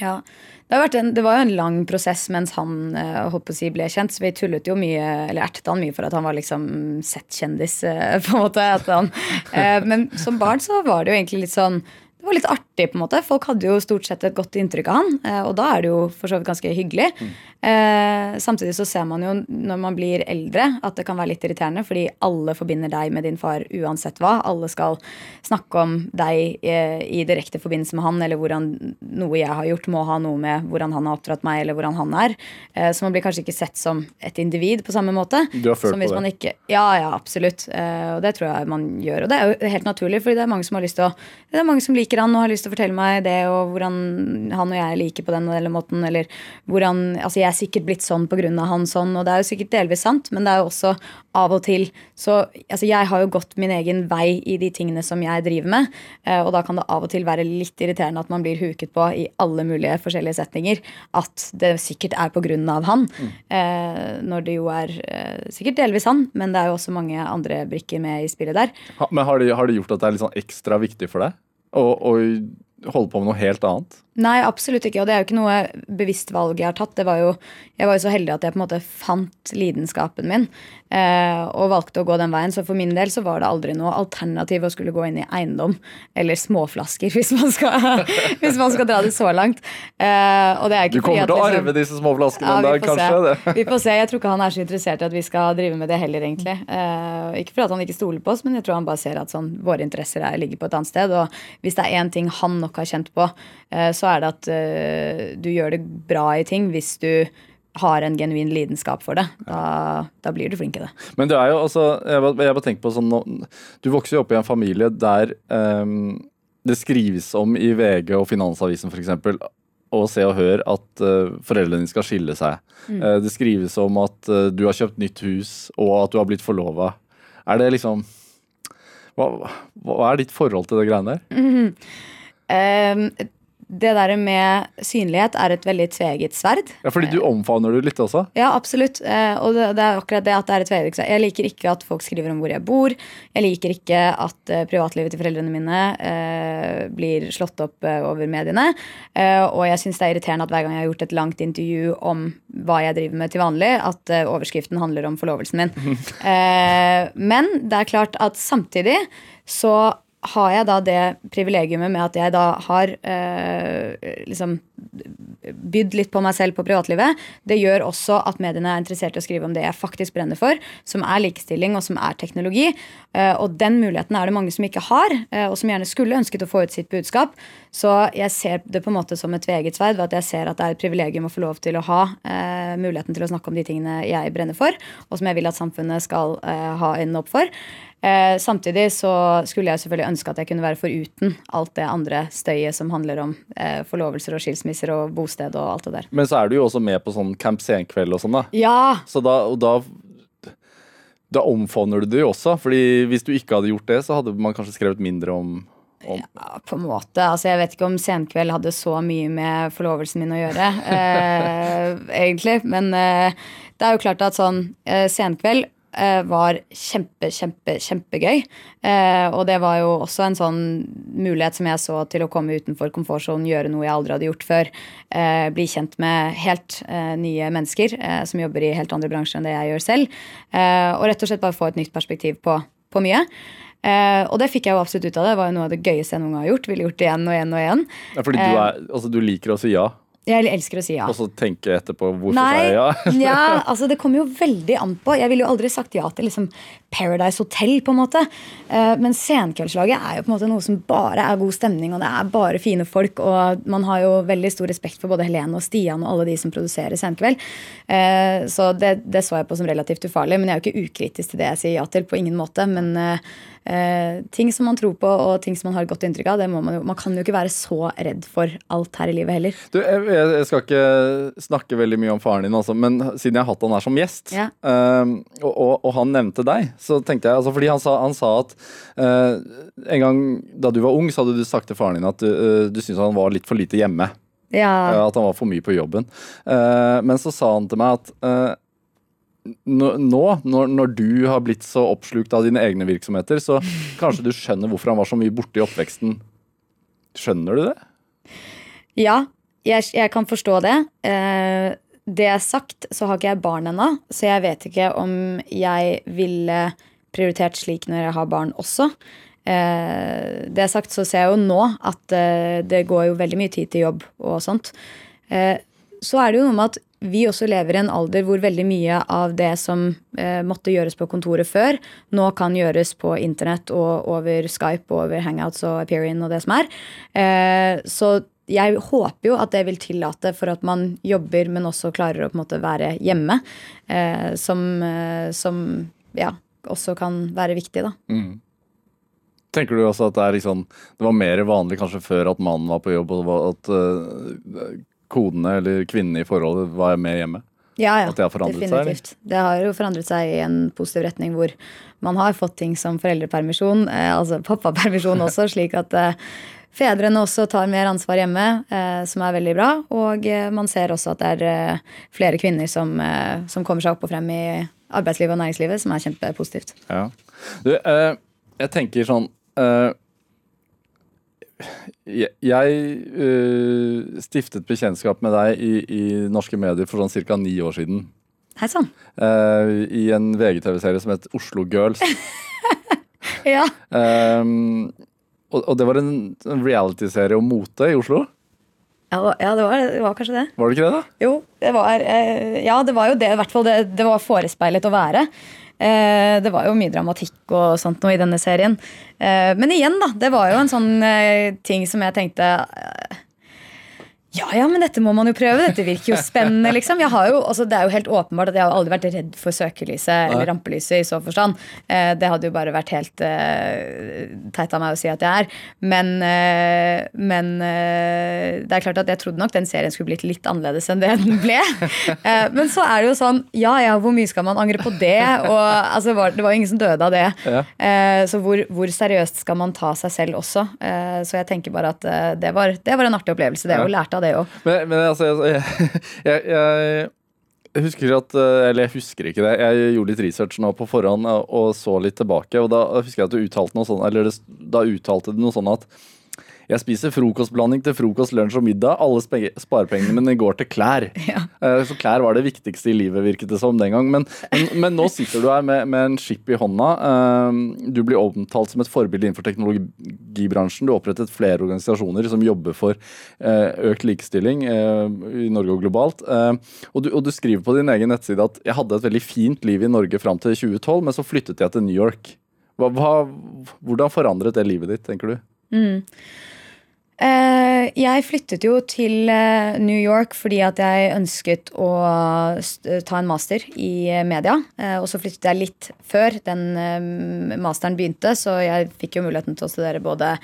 Ja. Det, en, det var jo en lang prosess mens han uh, håper å si, ble kjent. Så vi tullet jo mye, eller ertet han mye for at han var liksom sett-kjendis. uh, på en måte. At han, men som barn så var det jo egentlig litt sånn det var litt artig. på en måte. Folk hadde jo stort sett et godt inntrykk av han, og da er det jo for så vidt ganske hyggelig. Eh, samtidig så ser man jo når man blir eldre at det kan være litt irriterende, fordi alle forbinder deg med din far uansett hva. Alle skal snakke om deg eh, i direkte forbindelse med han, eller hvordan noe jeg har gjort må ha noe med hvordan han har oppdratt meg, eller hvordan han er. Eh, så man blir kanskje ikke sett som et individ på samme måte. Du har følt som hvis på det? man ikke, ja, ja, absolutt. Eh, og det tror jeg man gjør. Og det er jo helt naturlig, fordi det er mange som har lyst til å Det er mange som liker han og har lyst til å fortelle meg det, og hvordan han og jeg liker på den eller måten, eller hvordan Altså, jeg sikkert blitt sånn av han sånn, og det er jo sikkert delvis sant, men det er jo også av og til Så altså, jeg har jo gått min egen vei i de tingene som jeg driver med, eh, og da kan det av og til være litt irriterende at man blir huket på i alle mulige forskjellige setninger, at det sikkert er av han, mm. når det jo er eh, sikkert delvis han, men det er jo også mange andre brikker med i spillet der. Men har det, har det gjort at det er litt sånn ekstra viktig for deg å holde på med noe helt annet? Nei, absolutt ikke. Og det er jo ikke noe bevisst valg jeg har tatt. Det var jo, jeg var jo så heldig at jeg på en måte fant lidenskapen min eh, og valgte å gå den veien. Så for min del så var det aldri noe alternativ å skulle gå inn i eiendom eller småflasker, hvis man skal, hvis man skal dra det så langt. Eh, og det er Du ikke fordi kommer til å liksom- arve disse småflaskene Ja, en dag, kanskje? se. Vi får se. Jeg tror ikke han er så interessert i at vi skal drive med det heller, egentlig. Eh, ikke fordi han ikke stoler på oss, men jeg tror han bare ser at sånn, våre interesser er, ligger på et annet sted. Og hvis det er én ting han nok har kjent på, eh, så er det at uh, du gjør det bra i ting hvis du har en genuin lidenskap for det. Da, da blir du flink i det. Men det er jo altså Jeg bare, jeg bare tenker på sånn Du vokser jo opp i en familie der um, det skrives om i VG og Finansavisen f.eks. Og Se og Hør at uh, foreldrene dine skal skille seg. Eh, det skrives om at uh, du har kjøpt nytt hus og at du har blitt forlova. Er det liksom hva, hva er ditt forhold til det greiene der? Eh, det der med synlighet er et veldig tveget sverd. Ja, fordi du omfavner det litt også? Ja, absolutt. Eh, og det, er akkurat det at det er et tveget sverd. Jeg liker ikke at folk skriver om hvor jeg bor. Jeg liker ikke at eh, privatlivet til foreldrene mine eh, blir slått opp over mediene. Og jeg syns det er irriterende at hver gang jeg har gjort et langt intervju om hva jeg driver med til vanlig, at overskriften handler om forlovelsen min. Men det er klart at samtidig så har jeg da det privilegiumet med at jeg da har eh, liksom bydd litt på meg selv på privatlivet. Det gjør også at mediene er interessert i å skrive om det jeg faktisk brenner for, som er likestilling og som er teknologi. Eh, og den muligheten er det mange som ikke har, eh, og som gjerne skulle ønsket å få ut sitt budskap. Så jeg ser det på en måte som et tveget sverd, ved at jeg ser at det er et privilegium å få lov til å ha eh, muligheten til å snakke om de tingene jeg brenner for, og som jeg vil at samfunnet skal eh, ha øynene opp for. Eh, samtidig så skulle jeg selvfølgelig ønske at jeg kunne være foruten alt det andre støyet som handler om eh, forlovelser og skilsmisser og bosted og alt det der. Men så er du jo også med på sånn Camp Senkveld og sånn, da. Ja! Så da, da da omfavner du det jo også. fordi hvis du ikke hadde gjort det, så hadde man kanskje skrevet mindre om, om Ja, på en måte. Altså, jeg vet ikke om Senkveld hadde så mye med forlovelsen min å gjøre, eh, egentlig. Men eh, det er jo klart at sånn eh, Senkveld var kjempe, kjempe, kjempegøy. Eh, og det var jo også en sånn mulighet som jeg så til å komme utenfor komfortsonen, gjøre noe jeg aldri hadde gjort før. Eh, bli kjent med helt eh, nye mennesker eh, som jobber i helt andre bransjer enn det jeg gjør selv. Eh, og rett og slett bare få et nytt perspektiv på, på mye. Uh, og det fikk jeg jo absolutt ut av det. Det var jo noe av det gøyeste jeg noen gang har gjort. Ville gjort det igjen og igjen og igjen. ja, Fordi du, er, altså, du liker å si ja, Jeg elsker å si ja. og så tenke etterpå hvorfor Nei, ja. ja, altså det kommer jo veldig an på. Jeg ville jo aldri sagt ja til liksom Paradise Hotel, på en måte. Eh, men Senkveldslaget er jo på en måte noe som bare er god stemning, og det er bare fine folk. Og man har jo veldig stor respekt for både Helene og Stian og alle de som produserer Senkveld. Eh, Så det, det så jeg på som relativt ufarlig. Men jeg er jo ikke ukritisk til det jeg sier ja til, på ingen måte. Men eh, eh, ting som man tror på, og ting som man har et godt inntrykk av, det må man jo Man kan jo ikke være så redd for alt her i livet heller. Du, jeg, jeg skal ikke snakke veldig mye om faren din, altså, men siden jeg har hatt han her som gjest, Ja. ehm, og, og, og han nevnte deg, så tenkte jeg altså, Fordi han sa, han sa at uh, en gang da du var ung, så hadde du sagt til faren din at du, uh, du syntes han var litt for lite hjemme. Ja. eh, At han var for mye på jobben. Eh, men så sa han til meg at eh, nå, når, når du har blitt så oppslukt av dine egne virksomheter, så kanskje du skjønner hvorfor han var så mye borte i oppveksten. Skjønner du det? Ja, jeg, jeg kan forstå det. Eh, det er sagt, så har ikke jeg barn ennå, så jeg vet ikke om jeg ville prioritert slik når jeg har barn også. Eh, det er sagt, så ser jeg jo nå at eh, det går jo veldig mye tid til jobb og sånt. Eh, så er det jo noe med at vi også lever i en alder hvor veldig mye av det som eh, måtte gjøres på kontoret før, nå kan gjøres på internett og over Skype og over Hangouts og Aperion og det som er. Eh, så jeg håper jo at det vil tillate for at man jobber, men også klarer å på en måte være hjemme. Eh, som, eh, som ja, også kan være viktig, da. Tenker du også at det, er liksom, det var mer vanlig kanskje før at mannen var på jobb, og at eh, kodene eller kvinnene i forholdet var med hjemme? Ja, ja, At det har forandret seg, eller? Det har jo forandret seg i en positiv retning hvor man har fått ting som foreldrepermisjon, eh, altså pappapermisjon også, slik at eh, fedrene også tar mer ansvar hjemme, eh, som er veldig bra. Og eh, man ser også at det er eh, flere kvinner som, som kommer seg opp og frem i arbeidslivet og næringslivet, som er kjempepositivt. Ja. Du, eh, jeg tenker sånn eh, Jeg, stiftet bekjentskap med deg i, i norske medier for sånn ca. ni år siden. Hei sann. eh, I en VGTV-serie som het Oslo Girls. Ja. Um, og, og det var en, reality-serie om mote i Oslo. Ja, ja det, var, det var kanskje det. Var det ikke det, da? Jo, det var, eh, ja, det var jo det. I hvert fall det, det var forespeilet å være. Eh, det var jo mye dramatikk og sånt noe i denne serien. Eh, men igjen, da. Det var jo en sånn eh, ting som jeg tenkte eh, ja, ja, men dette må man jo prøve. Dette virker jo spennende, liksom. Jo, altså, det er jo helt åpenbart at jeg har aldri vært redd for søkelyset Nei. eller rampelyset i så forstand. Eh, det hadde jo bare vært helt eh, teit av meg å si at jeg er. Men, eh, men eh, det er klart at jeg trodde nok den serien skulle blitt litt annerledes enn det den ble. Eh, men så er det jo sånn, ja ja, hvor mye skal man angre på det? Og altså, var, det var jo ingen som døde av det. Ja. Eh, så hvor, hvor, seriøst skal man ta seg selv også? så jeg tenker bare at det var, det var en artig opplevelse. Det og lærte av det òg. Men, men, altså, jeg, jeg, jeg, husker at Eller jeg husker ikke det. Jeg gjorde litt research nå på forhånd og så litt tilbake. Og da husker jeg at du uttalte noe sånn, eller da uttalte du noe sånn at jeg spiser frokostblanding til frokost, lunsj og middag. Alle sparepengene mine går til klær. Ja. Eh, så klær var det viktigste i livet, virket det som den gang. Men, men, men nå sitter du her med, med, en skip i hånda. Eh, du blir omtalt som et forbilde innenfor teknologibransjen. Du har opprettet flere organisasjoner som jobber for eh, økt likestilling i Norge og globalt. Og du, og du skriver på din egen nettside at jeg hadde et veldig fint liv i Norge fram til 2012, men så flyttet jeg til New York. Hva, hva, hvordan forandret det livet ditt, tenker du? Mm. Eh, jeg flyttet jo til eh, New York fordi at jeg ønsket å ta en master i media. Eh, og så flyttet jeg litt før den masteren begynte, så jeg fikk jo muligheten til å studere både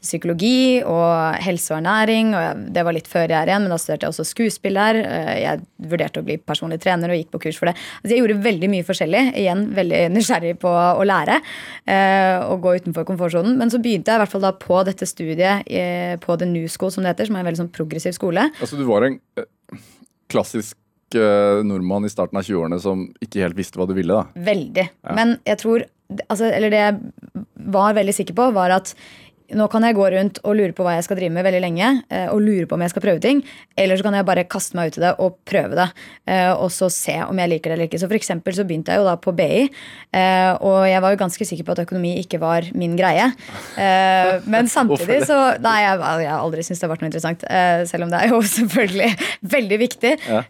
psykologi og helse og ernæring. og Det var litt før jeg er igjen, men da studerte jeg også skuespill der. Eh, jeg vurderte å bli personlig trener og gikk på kurs for det. Altså jeg gjorde veldig mye forskjellig. Igjen veldig nysgjerrig på å lære eh, og gå utenfor komfortsonen. Men så begynte jeg i hvert fall da på dette studiet eh, på The New School, som det heter, som er en veldig sånn progressiv skole. Altså du var en klassisk nordmann i starten av 20-årene som ikke helt visste hva du ville? da. Veldig. Ja. Men jeg tror altså, Eller det jeg var veldig sikker på, var at nå kan jeg gå rundt og lure på hva jeg skal drive med veldig lenge. Eh, og lure på om jeg skal prøve ting. Eller så kan jeg bare kaste meg ut i det og prøve det. Eh, og så se om jeg liker det eller ikke. Så for eksempel så begynte jeg jo da på BI. Eh, og jeg var jo ganske sikker på at økonomi ikke var min greie. Men samtidig så Nei, jeg, jeg har aldri syntes det har vært noe interessant. Selv om det er jo selvfølgelig veldig viktig. Ja.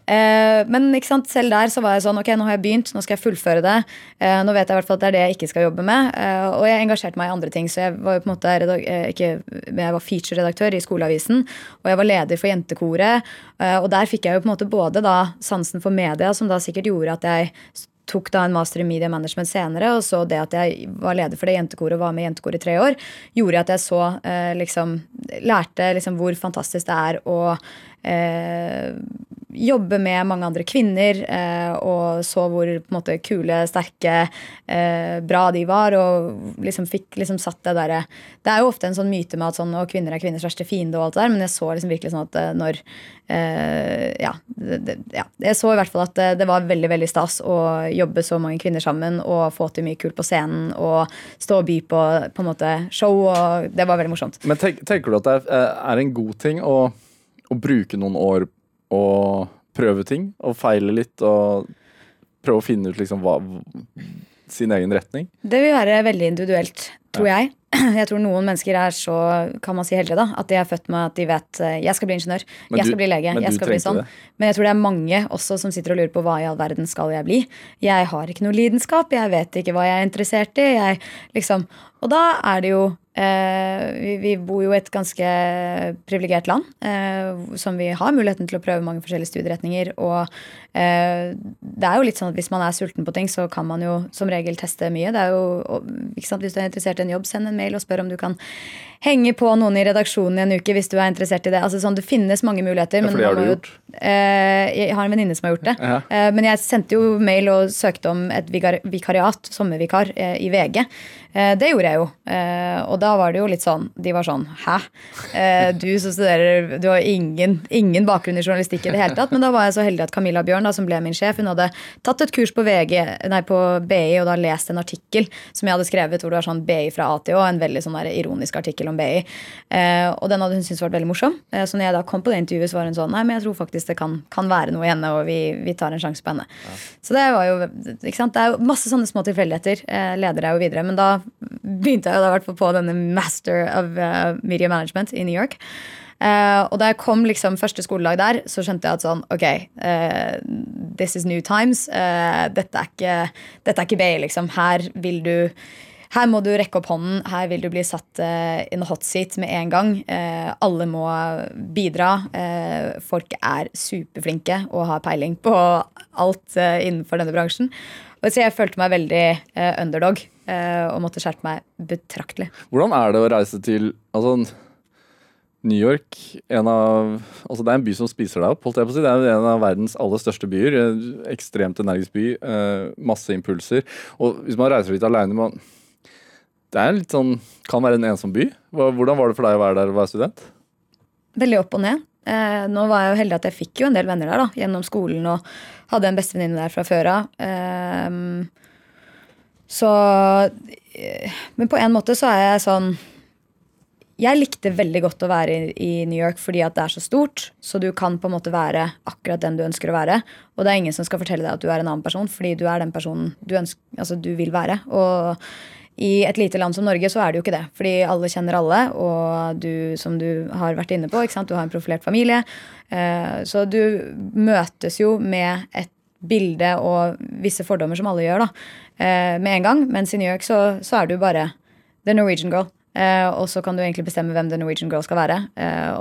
Men ikke sant, selv der så var jeg sånn ok, nå har jeg begynt, nå skal jeg fullføre det. Nå vet jeg i hvert fall at det er det jeg ikke skal jobbe med. Og jeg engasjerte meg i andre ting, så jeg var jo på en måte Eh, men jeg var feature-redaktør i Skoleavisen, og jeg var leder for Jentekoret. Eh, og der fikk jeg jo på en måte både da sansen for media, som da sikkert gjorde at jeg tok da en master i media management senere, og så det at jeg var leder for det jentekoret og var med i jentekoret i tre år, gjorde at jeg så eh, liksom Lærte liksom hvor fantastisk det er å eh, jobbe med mange andre kvinner, eh, og så hvor måte kule, sterke, eh, bra de var, og liksom fikk liksom satt det derre Det er jo ofte en sånn myte med at sånn, kvinner er kvinners verste fiende, og alt det der, men jeg så liksom virkelig sånn at eh, når ja, det, ja, Jeg så i hvert fall at det, det, var veldig veldig stas å jobbe så mange kvinner sammen og få til mye kult på scenen og stå og by på på en måte show, og det var veldig morsomt. Men tenk, tenker du at det er en god ting å, å bruke noen år og prøve ting og feile litt og prøve å finne ut liksom hva sin egen retning? Det vil være veldig individuelt, tror ja. jeg. Jeg tror noen mennesker er så kan man si heldige da, at de er født med at de vet eh, jeg skal bli ingeniør, jeg skal bli lege. jeg skal bli sånn. Det. Men jeg tror det er mange også som sitter og lurer på hva i all verden skal jeg bli. Jeg har ikke noe lidenskap, jeg vet ikke hva jeg er interessert i. Jeg, liksom, og da er det jo Eh, vi, vi, bor jo i et ganske privilegert land, eh, som vi har muligheten til å prøve mange forskjellige studieretninger. Og eh, det er jo litt sånn at hvis man er sulten på ting, så kan man jo som regel teste mye. Det er jo, Hvis du er interessert i en jobb, send en mail og spør om du kan henge på noen i redaksjonen i en uke hvis du er interessert i det. Altså sånn, Det finnes mange muligheter. Ja, for det har du gjort? Eh, jeg har en venninne som har gjort det. Ja. Eh, men jeg sendte jo mail og søkte om et vikariat, sommervikar, eh, i VG. Eh, det gjorde jeg jo. Eh, og da var det jo litt sånn De var sånn Hæ? Eh, du som studerer Du har ingen, ingen, bakgrunn i journalistikk i det hele tatt. Men da var jeg så heldig at Camilla Bjørn, da, som ble min sjef, hun hadde tatt et kurs på, VG, nei, på BI og da lest en artikkel som jeg hadde skrevet hvor det var sånn BI fra A til Å, en veldig sånn der ironisk artikkel om BI. Eh, og den hadde hun syntes vært veldig morsom. Så når jeg da kom på det intervjuet, så var hun sånn Nei, men jeg tror faktisk det kan, kan være noe i henne, og vi, vi, tar en sjanse på henne. Ja. Så det var jo ikke sant? Det er jo masse sånne små tilfeldigheter. Leder deg jo videre. Men da begynte jeg da hvert på denne Master of uh, Media Management i New York. Uh, og da jeg kom liksom første skoledag der, så skjønte jeg at sånn Ok, uh, this is new times. Uh, dette, er ikke, dette er ikke BI, liksom. Her vil du her må du rekke opp hånden, her vil du bli satt uh, in a hot seat med en gang. Uh, alle må bidra. Uh, folk er superflinke og har peiling på alt innenfor denne bransjen. Og så jeg følte meg veldig underdog og måtte skjerpe meg betraktelig. Hvordan er det å reise til altså, New York av, altså Det er en by som spiser deg opp. holdt jeg på å si. Det er en av verdens aller største byer. Ekstremt energisk by. Masse impulser. Og hvis man reiser dit alene man det er litt sånn, kan være en ensom by. Hvordan var det for deg å være der og være student? Veldig opp og ned. Eh, nå var jeg jo heldig at jeg fikk jo en del venner der da, gjennom skolen og hadde en bestevenninne der fra før av. Eh, så eh, Men på en måte så er jeg sånn Jeg likte veldig godt å være i, i New York fordi at det er så stort. Så du kan på en måte være akkurat den du ønsker å være. Og det er ingen som skal fortelle deg at du er en annen person, fordi du er den personen du, ønsker, altså, du vil være. Og i et lite land som Norge så er det jo ikke det. Fordi alle kjenner alle, og du, som du har vært inne på, du har en profilert familie. Eh, så du møtes jo med et bilde og visse fordommer som alle gjør, da, eh, med en gang. Mens i New York så, så er du bare the Norwegian girl. Eh, og så kan du egentlig bestemme hvem the Norwegian girl skal være.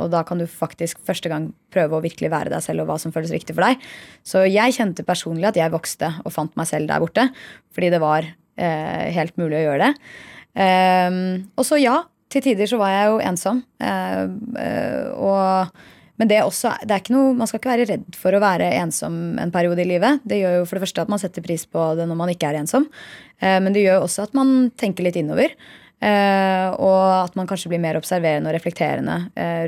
og da kan du faktisk første gang prøve å virkelig være deg selv og hva som føles riktig for deg. Så jeg kjente personlig at jeg vokste og fant meg selv der borte. Fordi det var helt mulig å gjøre det. Um, og så ja, til tider så var jeg jo ensom. Uh, uh, og, men det, også, det er noe, man skal ikke være redd for å være ensom en periode i livet. Det gjør jo for det første at man setter pris på det når man ikke er ensom. Men det gjør jo også at man tenker litt innover. Og at man kanskje blir mer observerende og reflekterende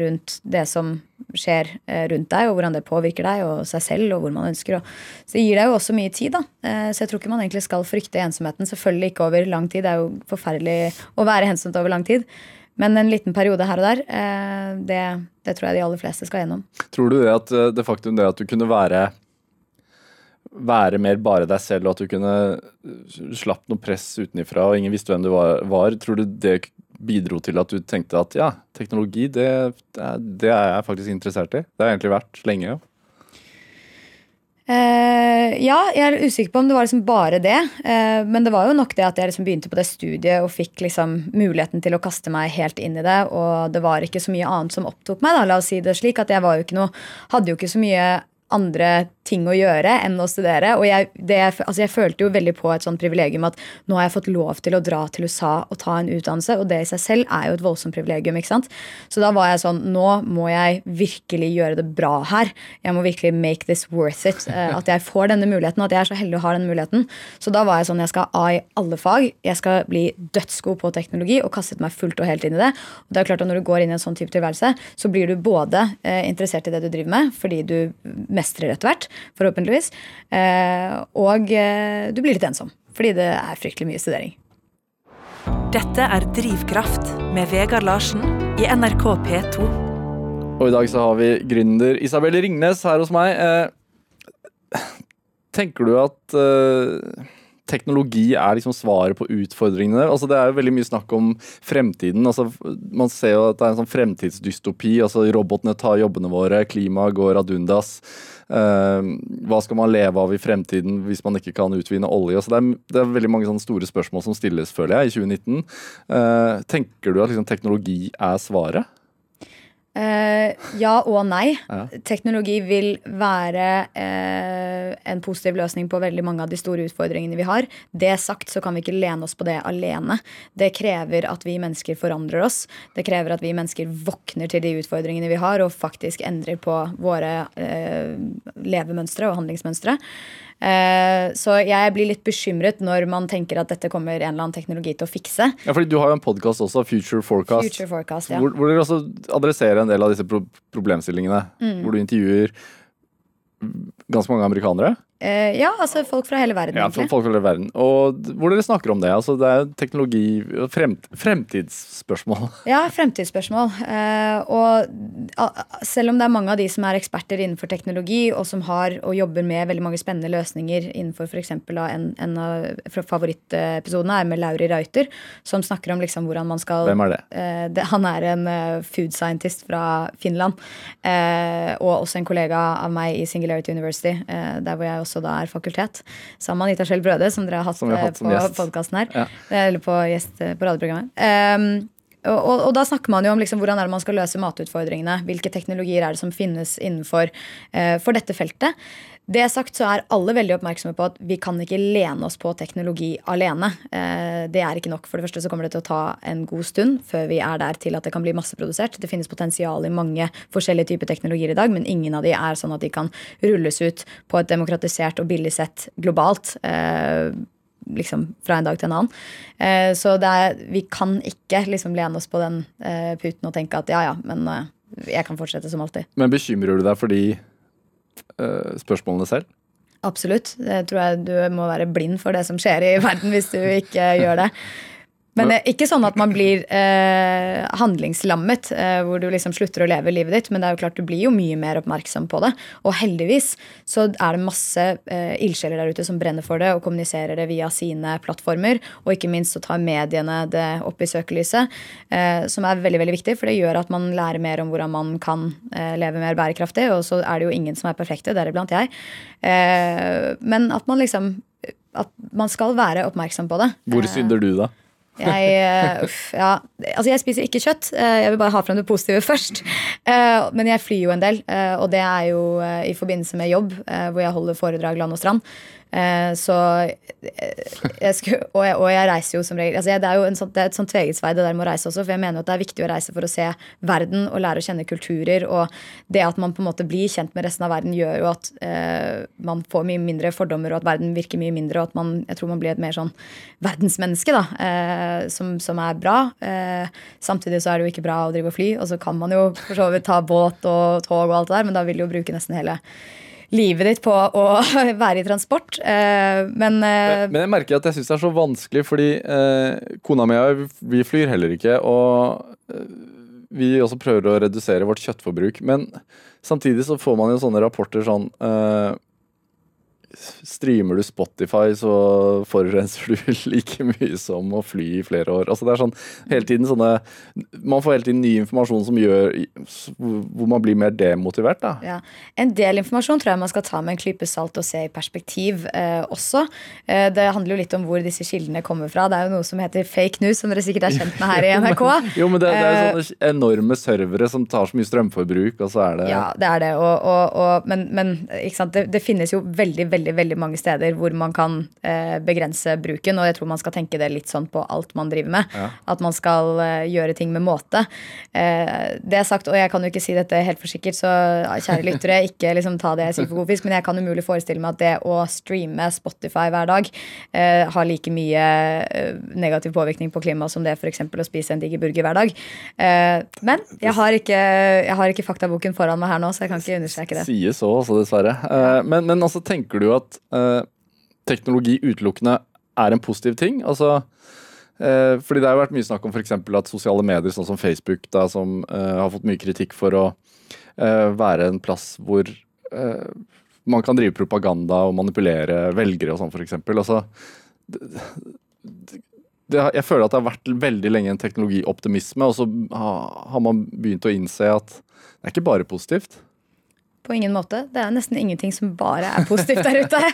rundt det som skjer uh, rundt deg, og hvordan det påvirker deg og seg selv, og hvor man ønsker. Så det gir deg jo også mye tid, da. så jeg tror ikke man egentlig skal frykte ensomheten. Selvfølgelig ikke over lang tid. Det er jo forferdelig å være ensomt over lang tid. Men en liten periode her og der, det, det tror jeg de aller fleste skal gjennom. Tror du det at det faktum det at du kunne være være mer bare deg selv, og at du kunne slapp noe press utenifra og ingen visste hvem du var, var, tror du det bidro til at du tenkte at ja, teknologi, det, det er jeg faktisk interessert i? Det har egentlig vært lenge. Uh, ja, jeg er usikker på om det var liksom bare det. Uh, men det var jo nok det at jeg liksom begynte på det studiet og fikk liksom muligheten til å kaste meg helt inn i det. Og det var ikke så mye annet som opptok meg. da, la oss si det slik, at jeg jo noe, hadde jo ikke så mye andre ting å gjøre enn å studere. Og jeg, det, altså jeg følte jo veldig på et sånt privilegium at nå har jeg fått lov til å dra til USA og ta en utdannelse, og det i seg selv er jo et voldsomt privilegium. ikke sant? Så da var jeg sånn Nå må jeg virkelig gjøre det bra her. Jeg må virkelig make this worth it. Eh, at jeg får denne muligheten, at jeg er så heldig å ha denne muligheten. Så da var jeg sånn Jeg skal A i alle fag. Jeg skal bli dødsgod på teknologi og kastet meg fullt og helt inn i det. Og det er klart at Når du går inn i en sånn type tilværelse, så blir du både eh, interessert i det du driver med, fordi du mestrer etter hvert forhåpentligvis. Eh, og eh, du blir litt ensom, fordi det er fryktelig mye studering. Dette er Drivkraft med Vegard Larsen i NRK P2. Og i dag så har vi gründer Isabel Ringnes her hos meg. Eh, tenker du at teknologi er liksom svaret på utfordringene. Altså det er jo veldig mye snakk om fremtiden. Altså man ser jo at det er en sånn fremtidsdystopi. altså Robotene tar jobbene våre, klimaet går ad undas. Uh, hva skal man leve av i fremtiden hvis man ikke kan utvinne olje? Så det, er, det, er, veldig mange sånne store spørsmål som stilles, føler jeg, i 2019. Uh, eh, tenker du at liksom, teknologi er svaret? Uh, ja og nei. Ja. Teknologi vil være uh, en positiv løsning på veldig mange av de store utfordringene vi har. Det sagt så kan vi ikke lene oss på det alene. Det krever at vi mennesker forandrer oss. Det krever at vi mennesker våkner til de utfordringene vi har, og faktisk endrer på våre uh, levemønstre og handlingsmønstre. Eh, så jeg blir litt bekymret når man tenker at dette kommer en eller annen teknologi til å fikse. Ja, fordi Du har jo en podkast også, Future Forecast, Future Forecast ja. hvor, hvor, dere også adresserer en del av disse pro problemstillingene. Mm. Hvor du intervjuer ganske mange amerikanere. Uh, ja, altså folk fra hele verden. Ja, egentlig. folk fra hele verden. Og hvor dere snakker om det. altså Det er teknologi fremt, Fremtidsspørsmål. Ja, fremtidsspørsmål. Uh, og selv om det er mange av de som er eksperter innenfor teknologi, og som har og jobber med veldig mange spennende løsninger innenfor f.eks. En, en av favorittepisodene er med Lauri Reuter, som snakker om liksom hvordan man skal Hvem er det? det han er en food scientist fra Finland. og også en kollega av meg i Singularity University, der hvor jeg også også da er fakultet. Sammen med Anita Skjell Brøde, som dere har hatt, har hatt eh, på podkasten her. Ja. Eller på gjest på radioprogrammet. Um, og, og, og da snakker man jo om liksom hvordan er det man skal løse matutfordringene. Hvilke teknologier er det som finnes innenfor uh, for dette feltet. Det sagt så er alle veldig oppmerksomme på at vi kan ikke lene oss på teknologi alene. Eh, det er ikke nok. For det første så kommer det til å ta en god stund før vi er der til at det kan bli masseprodusert. Det finnes potensial i mange forskjellige typer teknologier i dag, men ingen av de er sånn at de kan rulles ut på et demokratisert og billig sett globalt. Eh, liksom fra en dag til en annen. Eh, så er, vi kan ikke liksom lene oss på den eh, puten og tenke at ja, ja, men jeg kan fortsette som alltid. Men bekymrer du deg for de eh, spørsmålene selv? Absolutt. Det tror jeg du må være blind for det som skjer i verden hvis du ikke gjør det. Men det er ikke sånn at man blir eh, handlingslammet, eh, hvor du liksom slutter å leve livet ditt. Men det er jo klart du blir jo mye mer oppmerksom på det. Og heldigvis så er det masse eh, ildsjeler der ute som brenner for det og kommuniserer det via sine plattformer. Og ikke minst så tar mediene det opp i søkelyset, eh, som er veldig veldig viktig. For det gjør at man lærer mer om hvordan man kan eh, leve mer bærekraftig. Og så er det jo ingen som er perfekte, deriblant jeg. Eh, men at man liksom at man skal være oppmerksom på det. Hvor Eh, synder du, da? Jeg, eh, uff, ja. altså jeg spiser ikke kjøtt. Eh, Jeg vil bare ha frem det positive først. Eh, Men jeg flyr jo en del, og det er jo i forbindelse med jobb, hvor jeg holder foredrag land og strand. Eh, Så eh, jeg skulle, og, jeg, og jeg reiser jo som regel altså Det er jo en sånn, det er et sånt tvegetsvei det der med å reise også, for jeg mener at det er viktig å reise for å se verden og lære å kjenne kulturer. Og det at man på en måte blir kjent med resten av verden, gjør jo at eh, man får mye mindre fordommer, og at verden virker mye mindre, og at man, jeg tror man blir et mer sånn verdensmenneske, da, eh, som, som er bra. Eh, samtidig så er det jo ikke bra å drive og fly, og så kan man jo for så vidt ta båt og tog og alt det der, men da vil du jo bruke nesten hele livet ditt på å være i transport. Eh, men eh, Men jeg merker at jeg syns det er så vanskelig, fordi eh, kona mi og jeg vi flyr heller ikke. Og vi også prøver å redusere vårt kjøttforbruk. Men samtidig så får man jo sånne rapporter sånn eh, Streamer du Spotify, så forurenser du like mye som å fly i flere år. Altså det er sånn hele tiden sånne Man får hele tiden ny informasjon som gjør Hvor man blir mer demotivert, da. Ja. En del informasjon tror jeg man skal ta med en klype salt og se i perspektiv eh, også. Eh, det handler jo litt om hvor disse kildene kommer fra. Det er jo noe som heter fake news, som dere sikkert er kjent med her i NRK. Jo, men det, det er Eh, jo sånne enorme servere som tar så mye strømforbruk, og så er det Ja, det er det. Og, og, og, men men? Det, det finnes jo veldig veldig, veldig mange steder hvor man kan eh, begrense bruken. Og jeg tror man skal tenke det litt sånn på alt man driver med. Ja. At man skal eh, gjøre ting med måte. Eh, det er sagt, og jeg kan jo ikke si dette helt for sikkert, så kjære lyttere, ikke liksom ta det jeg sier for god fisk, men jeg kan umulig forestille meg at det å streame Spotify hver dag eh, har like mye eh, negativ påvirkning på klimaet som det f.eks. å spise en diger burger hver dag. Eh, men jeg har, ikke, jeg har ikke faktaboken foran meg her nå, så jeg kan ikke understreke det. Sies òg, dessverre. Eh, men, men altså, tenker du at eh, teknologi utelukkende er en positiv ting? Altså, eh, fordi det har vært mye snakk om for at sosiale medier, sånn som Facebook, da, som eh, har fått mye kritikk for å eh, være en plass hvor eh, man kan drive propaganda og manipulere velgere og sånn, f.eks. Altså, jeg føler at det har vært veldig lenge en teknologioptimisme, og så har man begynt å innse at det er ikke bare positivt. På ingen måte. Det er nesten ingenting som bare er positivt der ute.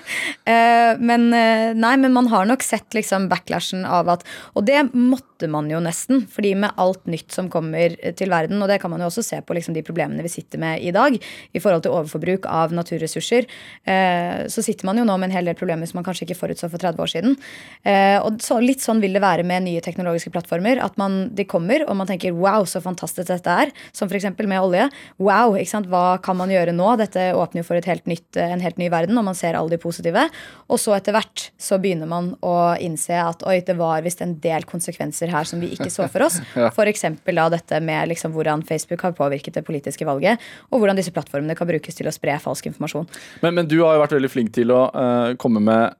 Eh, men eh, nei, men man har nok sett liksom backlashen av at Og det måtte man jo nesten, fordi med alt nytt som kommer til verden, og det kan man jo også se på liksom de problemene vi sitter med i dag, i forhold til overforbruk av naturressurser, eh, så sitter man jo nå med en hel del problemer som man kanskje ikke forutså for 30 år siden. Eh, og så, litt sånn vil det være med nye teknologiske plattformer. At man, de kommer, og man tenker wow, så fantastisk dette er. Som f.eks. med olje. Wow, ikke sant? hva kan man gjøre nå? Dette åpner jo for helt nytt, en helt ny verden, og man ser alle de positive. Og så etter hvert så begynner man å innse at oi, det var visst en del konsekvenser her som vi ikke så for oss. Ja. F.eks. dette med liksom hvordan Facebook har påvirket det politiske valget, og hvordan disse plattformene kan brukes til å spre falsk informasjon. Men, men du har jo vært veldig flink til å uh, komme med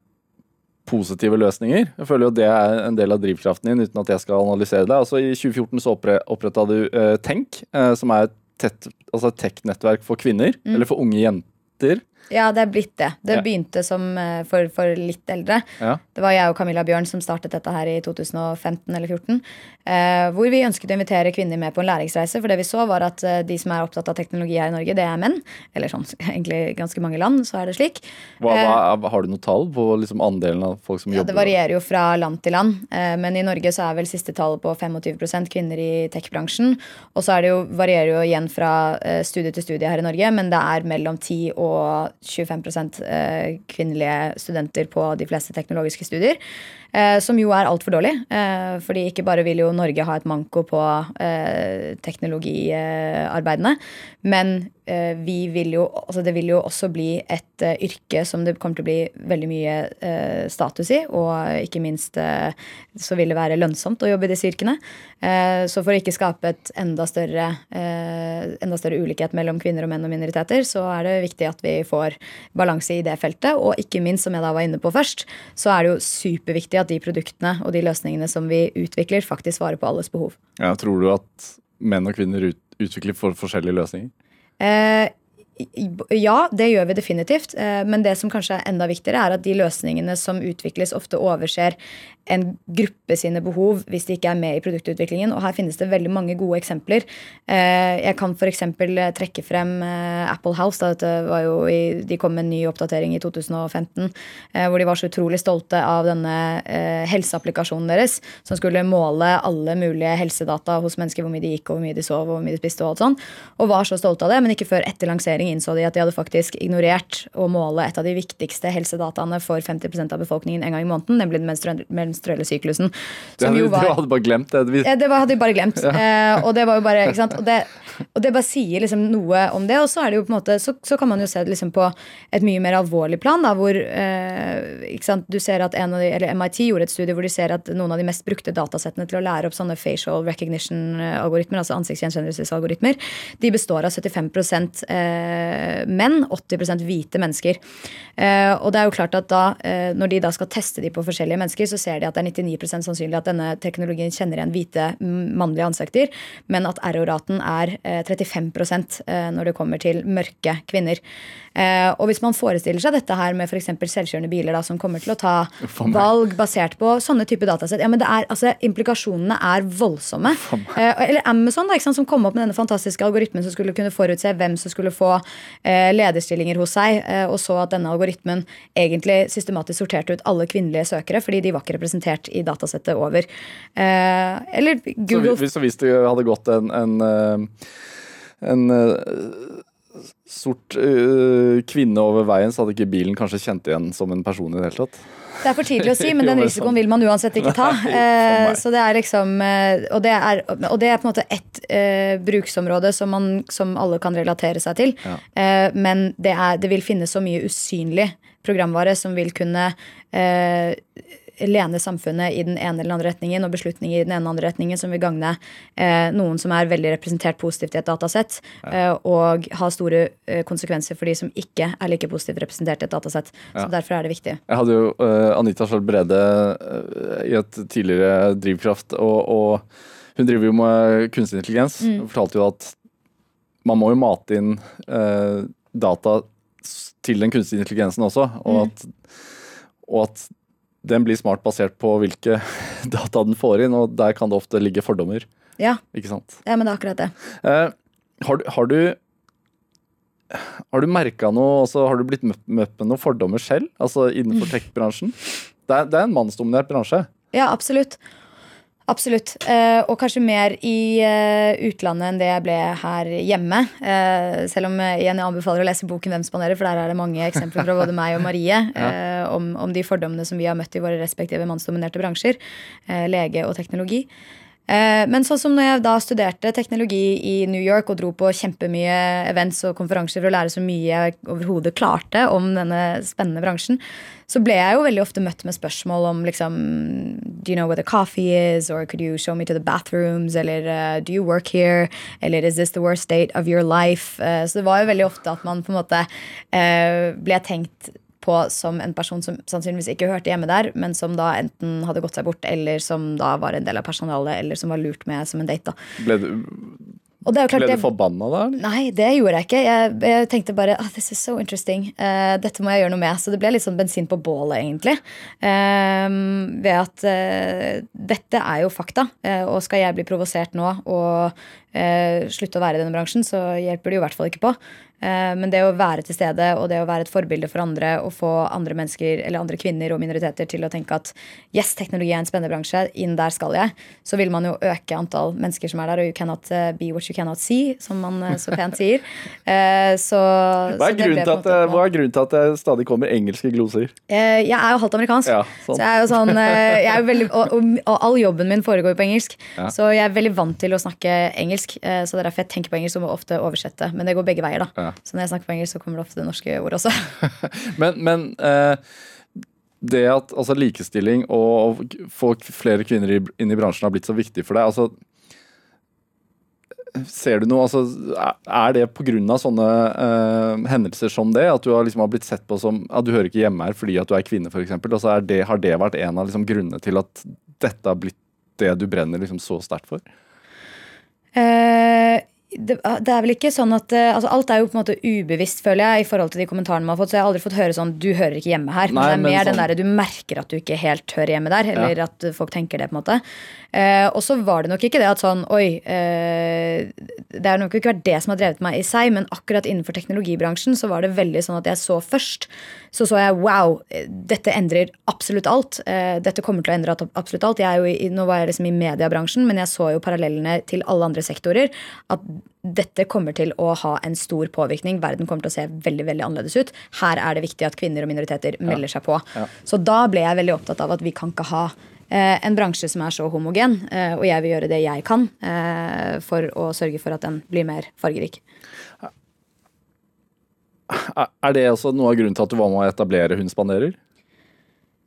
positive løsninger. Jeg føler jo det er en del av drivkraften din, uten at jeg skal analysere det. Altså I 2014 så oppre- oppretta du uh, Tenk, uh, som er et altså tech-nettverk for kvinner, eller for unge jenter. Ja, det er blitt det. Det Ja. begynte som for, for litt eldre. Ja. Det var jeg og Camilla Bjørn som startet dette her i 2015 eller 2014. Eh, hvor vi ønsket å invitere kvinner med på en læringsreise. For det vi så, var at eh, de som er opptatt av teknologi her i Norge, det er menn. Eller sånn egentlig ganske mange land, så er det slik. Hva, hva, har du noe tall på liksom andelen av folk som Ja, jobber det varierer jo fra land til land. Eh, Men i Norge så er vel siste tallet på 25% kvinner i tech-bransjen. Og så er det jo, varierer jo igjen fra eh, studie til studie her i Norge, men det er mellom 10 og 25 eh, kvinnelige studenter på de fleste teknologiske studier. Eh, som jo er altfor dårlig. Eh, fordi ikke bare vil jo Norge ha et manko på eh, teknologiarbeidene, men vi vil jo, altså det vil jo også bli et yrke som det kommer til å bli veldig mye status i. Og ikke minst så vil det være lønnsomt å jobbe i disse yrkene. Så for å ikke skape et enda større, enda større ulikhet mellom kvinner og menn og minoriteter, så er det viktig at vi får balanse i det feltet. Og ikke minst, som jeg da var inne på først, så er det jo superviktig at de produktene og de løsningene som vi utvikler, faktisk svarer på alles behov. Ja, tror du at menn og kvinner ut, utvikler for forskjellige løsninger? Eh, ja, det gjør vi definitivt. Eh, men det som kanskje er enda viktigere, er at de løsningene som utvikles, ofte overser en gruppe sine behov hvis de ikke er med i produktutviklingen. Og her finnes det veldig mange gode eksempler. Eh, jeg kan f.eks. trekke frem eh, Apple House. I, de kom med en ny oppdatering i 2015 hvor de var så utrolig stolte av denne helseapplikasjonen deres, som skulle måle alle mulige helsedata hos mennesker, hvor mye de gikk, og hvor mye de sov, og hvor mye de spiste, og alt sånn. Og var så stolte av det, men ikke før etter lansering innså de at de hadde faktisk ignorert å måle et av de viktigste helsedataene for 50% av befolkningen en gang i måneden, nemlig den menstruelle, menstruelle syklusen. Det hadde, var, du hadde bare glemt det. Ja, det var, hadde vi bare glemt. Ja. Eh, og det var jo bare, ikke sant? Og det, og det bare sier liksom noe om det. Og så er det jo på en måte, så, så kan man jo se det liksom på et mye mer alvorlig plan, da, hvor eh, ikke sant? du ser at en av de, eller MIT gjorde et studie hvor de ser at noen av de mest brukte datasettene til å lære opp sånne facial recognition-algoritmer, altså ansiktsgjenkjennelsesalgoritmer, de består av 75 eh, menn, 80 hvite mennesker. Eh, og det er jo klart at da, eh, når de da skal teste de på forskjellige mennesker, så ser de at det er 99% sannsynlig at denne teknologien kjenner igjen hvite mannlige ansikter, men at error-raten er 35 eh, når det kommer til mørke kvinner. Eh, og hvis man forestiller seg dette her med f.eks. selvkjørende biler da, som kommer til å ta valg basert på sånne type datasett, ja, men det er, altså, implikasjonene er voldsomme. Eh, eller Amazon, da, sant, som kom opp med denne fantastiske algoritmen som skulle kunne forutse hvem som skulle få eh, lederstillinger hos seg, eh, og så at denne algoritmen egentlig systematisk sorterte ut alle kvinnelige søkere fordi de var ikke representert i datasettet over. Eh, eller Google Så hvis, hvis det hadde gått en, en, en sort uh, kvinne over veien, så hadde ikke bilen kanskje kjent igjen som en person i det hele tatt. Det er for tidlig å si, men den risikoen vil man uansett ikke ta. Eh, så det er liksom eh, og, det er, og det er på en måte ett uh, bruksområde som, man, som, alle kan relatere seg til. Ja. Eh, men det, er, det, vil finnes så mye usynlig programvare som vil kunne eh, lene samfunnet i den ene eller andre retningen, og beslutninger i den ene eller andre retningen som vil gagne eh, noen som er veldig representert positivt i et datasett, ja. eh, og ha store eh, konsekvenser for de som ikke er like positivt representert i et datasett. Ja. Så derfor er det viktig. Jeg hadde jo uh, Anita Skjold Brede i et tidligere Drivkraft, og, og, hun driver jo med kunstig intelligens. Mm. Hun fortalte jo at man må jo mate inn data til den kunstige intelligensen også, og mm. at, og at den blir smart basert på hvilke data den får inn, og der kan det ofte ligge fordommer. Ja, Ikke sant? ja men det er akkurat det. Eh, har, har, du har du merka noe altså, Har du blitt møtt med noen fordommer selv? Altså innenfor tech-bransjen? Det, det, er en mannsdominert bransje. Ja, absolutt. Absolutt. Eh, og kanskje mer i eh, utlandet enn det jeg ble her hjemme. Eh, selv om igjen jeg anbefaler å lese boken 'Hvem spanderer', for der er det mange eksempler fra både meg og Marie ja. om, om, de fordommene som vi har møtt i våre respektive mannsdominerte bransjer. lege og teknologi. Men sånn som når jeg da studerte teknologi i New York og dro på kjempemye events og konferanser for å lære så mye jeg overhodet klarte om denne spennende bransjen, så ble jeg jo veldig ofte møtt med spørsmål om liksom Do you know where the coffee is? Or could you show me to the bathrooms? Eller uh, do you work here? Eller is this the worst state of your life? Uh, så det var jo veldig ofte at man på en måte ble tenkt på som en person som sannsynligvis ikke hørte hjemme der, men som da enten hadde gått seg bort, eller som da var en del av personalet, eller som var lurt med som en date. da. Ble du Og det er jo klart Ble du forbanna da? Nei, det gjorde jeg ikke. Jeg, jeg tenkte bare oh, this is so interesting. Uh, dette må jeg gjøre noe med. Så det ble litt sånn bensin på bålet, egentlig. Eh, ved at uh, dette er jo fakta. eh, og skal jeg bli provosert nå og slutte å være i denne bransjen, så hjelper det jo i hvert fall ikke på. Eh, men det å være til stede og det å være et forbilde for andre og få andre mennesker eller andre kvinner og minoriteter til å tenke at yes, teknologi er en spennende bransje, inn der skal jeg, så vil man jo øke antall mennesker som er der. Og you cannot eh, be what you cannot see, som man eh, så pent sier. Eh, så, Hva så er, det grunnen til at, hva er grunnen til at det stadig kommer engelske gloser? Eh, Jeg er jo halvt amerikansk. Ja, så sånn. jeg er jo sånn jeg er veldig, og, og, og all jobben min foregår jo på engelsk. Ja. Så jeg er veldig vant til å snakke engelsk. Så det er derfor jeg tenker på engelsk og må ofte oversette. Men det går begge veier. da Ja. Så når jeg snakker på engelsk, så kommer det ofte det norske ordet også. Men, men eh, det at altså, likestilling og å få flere kvinner inn i bransjen har blitt så viktig for deg, altså Ser du noe, altså, er- det pga. sånne eh, hendelser som det? At du har, liksom, har blitt sett på som at du hører ikke hjemme her fordi at du er kvinne, f.eks.? Altså, er det, har det vært en av liksom, grunnene til at dette har blitt det du brenner liksom, så sterkt for? Eh, det, det er vel ikke sånn at eh, altså Alt er jo på en måte ubevisst, føler jeg, i forhold til de kommentarene man har fått. Så jeg har aldri fått høre sånn 'du hører ikke hjemme her'. Nei, men det er men mer den sånn- derre du merker at du ikke helt hører hjemme der. Eller at folk tenker det, på en måte. Eh, og så var det nok ikke det at sånn Oi, eh, det har nok ikke vært det som har drevet meg i seg, men akkurat innenfor teknologibransjen så var det veldig sånn at jeg så først. Så så jeg wow, dette endrer absolutt alt. Eh, dette kommer til å endre absolutt alt. Jeg er jo i, nå var jeg liksom i mediebransjen, men jeg så jo parallellene til alle andre sektorer. At dette kommer til å ha en stor påvirkning. Verden kommer til å se veldig veldig annerledes ut. Her er det viktig at kvinner og minoriteter melder seg på. Så da ble jeg veldig opptatt av at vi kan ikke ha en bransje som er så homogen. Eh, og jeg vil gjøre det jeg kan eh, for å sørge for at den blir mer fargerik. Er- det også noe av grunnen til at du var med å etablere Hun spanderer?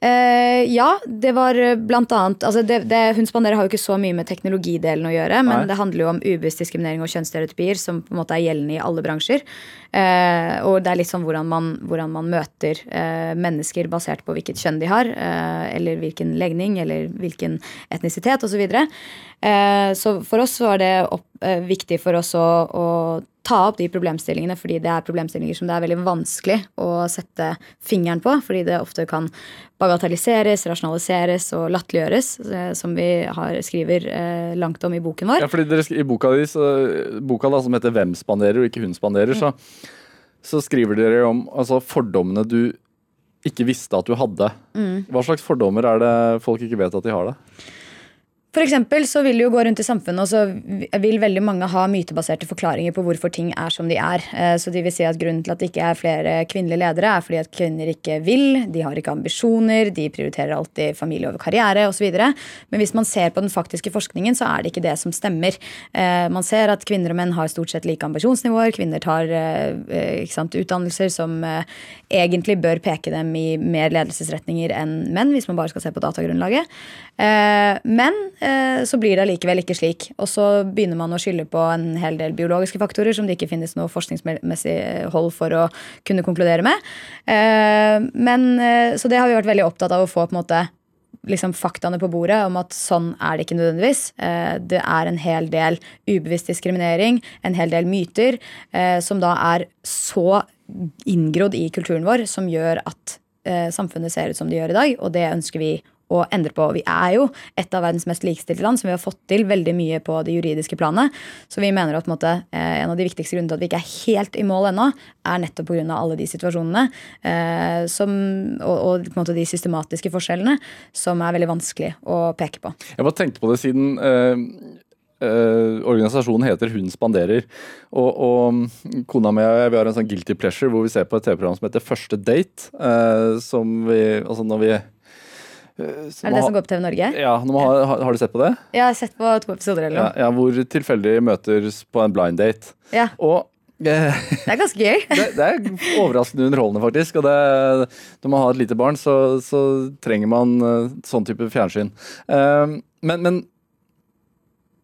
Eh, ja, det var eh, blant annet altså det, det, Hun spanderer har jo ikke så mye med teknologidelen å gjøre, men Nei. det handler jo om ubevisst diskriminering og kjønnsstereotypier som på en måte er gjeldende i alle bransjer. Eh, og det er litt sånn hvordan man, hvordan man møter eh, mennesker basert på hvilket kjønn de har, eh, eller hvilken legning, eller hvilken etnisitet osv. Så, eh, så for oss var det opp, viktig for oss å, å ta opp de problemstillingene, fordi det er problemstillinger som det er veldig vanskelig å sette fingeren på, fordi det ofte kan bagatelliseres, rasjonaliseres og latterliggjøres, eh, som vi har, skriver eh, langt om i boken vår. Ja, fordi dere, I boka, di, så, boka da, som heter 'Hvem spanderer' og ikke 'Hun spanderer', så, så skriver dere om altså, fordommene du ikke visste at du hadde. Hva slags fordommer er det folk ikke vet at de har? det? For eksempel så vil det jo gå rundt i samfunnet, og så vil veldig mange ha mytebaserte forklaringer på hvorfor ting er som de er. Eh, Så de vil si at grunnen til at det ikke er flere kvinnelige ledere, er fordi at kvinner ikke vil, de har ikke ambisjoner, de prioriterer alltid familie over karriere osv. Men hvis man ser på den faktiske forskningen, så er det ikke det som stemmer. Eh, Man ser at kvinner og menn har stort sett like ambisjonsnivåer. Kvinner tar eh, sant, utdannelser som egentlig bør peke dem i mer ledelsesretninger enn menn, hvis man bare skal se på datagrunnlaget. Men så blir det allikevel ikke slik. Og så begynner man å skylde på en hel del biologiske faktorer som det ikke finnes noe forskningsmessig hold for å kunne konkludere med. Eh, Men, eh, så det har vi vært veldig opptatt av å få på en måte liksom faktaene på bordet om at sånn er det ikke nødvendigvis. Eh, Det er en hel del ubevisst diskriminering, en hel del myter, eh, som da er så inngrodd i kulturen vår, som gjør at eh, samfunnet ser ut som det gjør i dag, og det ønsker vi å endre på. Vi er jo et av verdens mest likestilte land, som vi har fått til veldig mye på det juridiske planet. Så vi mener at en, måte, eh, en av de viktigste grunnene til at vi ikke er helt i mål ennå, er nettopp pga. alle de situasjonene eh, som, og, og måte de systematiske forskjellene som er veldig vanskelig å peke på. Jeg bare tenkte på det siden eh, eh, organisasjonen heter Hun spanderer. Og, og kona mi og jeg vi har en sånn guilty pleasure hvor vi ser på et TV-program som heter Første date. eh, som vi Altså når vi Er det det som går på TV Norge? Ja, har, har, har du sett på det? Ja, Jeg har sett på to episoder eller Ja, noe. ja, Hvor tilfeldig møtes på en blind date. Ja, Og eh, det er ganske gøy. det, det er overraskende underholdende, faktisk. Og det, når man har et lite barn, så, så trenger man eh, sånn type fjernsyn. Eh, men, men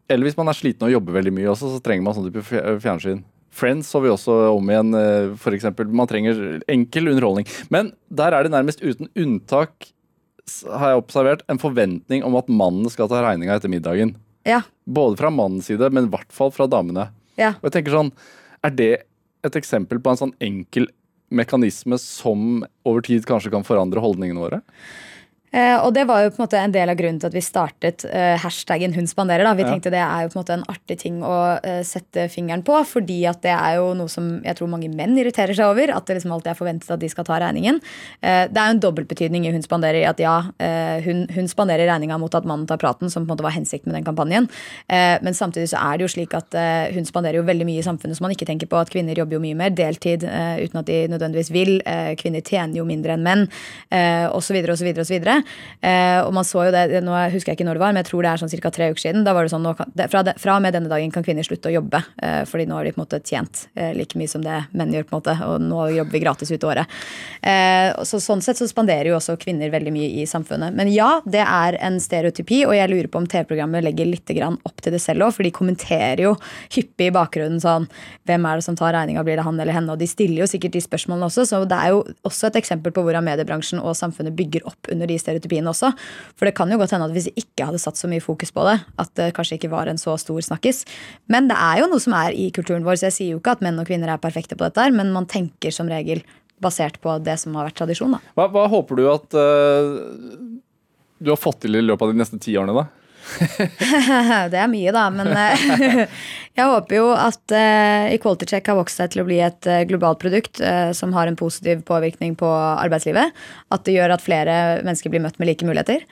Eller hvis man er sliten og jobber veldig mye også, så trenger man sånn type fjernsyn. Friends så vi også om igjen, eh, eksempel. Man trenger enkel underholdning. Men der er det nærmest uten unntak, har jeg observert, en forventning om at mannen skal ta regninga etter middagen. Ja. Både fra mannens side, men i hvert fall fra damene. ja. Og jeg tenker sånn, Er det et eksempel på en sånn enkel mekanisme som over tid kanskje kan forandre holdningene våre? Eh, og det var jo på en måte en del av grunnen til at vi startet eh, hashtaggen Hun spanderer. da. Vi Ja. tenkte det er jo på en måte en artig ting å eh, sette fingeren på, fordi at det er jo noe som jeg tror mange menn irriterer seg over. At det liksom alltid er forventet at de skal ta regningen. Eh, det er jo en dobbeltbetydning i Hun spanderer i at ja, eh, hun, hun spanderer regninga mot at mannen tar praten, som på en måte var hensikten med den kampanjen. Eh, men samtidig så er det jo slik at hun spanderer jo veldig mye i samfunnet som man ikke tenker på. At kvinner jobber jo mye mer deltid uten at de nødvendigvis vil. Eh, kvinner tjener jo mindre enn menn, eh, osv. osv. osv. Eh, og man så jo det, nå husker jeg ikke når det var, men jeg tror det er sånn ca. tre uker siden. Da var det sånn, kan, det, fra, fra og med denne dagen kan kvinner slutte å jobbe, eh, fordi nå har de på en måte tjent eh, like mye som det menn gjør, på en måte, og nå jobber vi gratis ut året. Så Sånn sett så spanderer jo også kvinner veldig mye i samfunnet. Men ja, det er en stereotypi, og jeg lurer på om TV-programmet legger litt opp til det selv òg, for de kommenterer jo hyppig i bakgrunnen sånn Hvem er det som tar regninga, blir det han eller henne? Og de stiller jo sikkert de spørsmålene også, så det er jo også et eksempel på hvordan mediebransjen og samfunnet bygger opp under de stereotypiene også. For det kan jo godt hende at hvis vi ikke hadde satt så mye fokus på det, at det kanskje ikke var en så stor snakkis. Men det er jo noe som er i kulturen vår, så jeg sier jo ikke at menn og kvinner er perfekte på dette, men man tenker som regel basert på det som har vært tradisjon. Hva, hva håper du at uh, du har fått til i løpet av de neste ti årene, da? Det er mye, da. Men eh, jeg håper jo at eh, Equality Check har vokst seg til å bli et eh, globalt produkt som har en positiv påvirkning på arbeidslivet. At det gjør at flere mennesker blir møtt med like muligheter.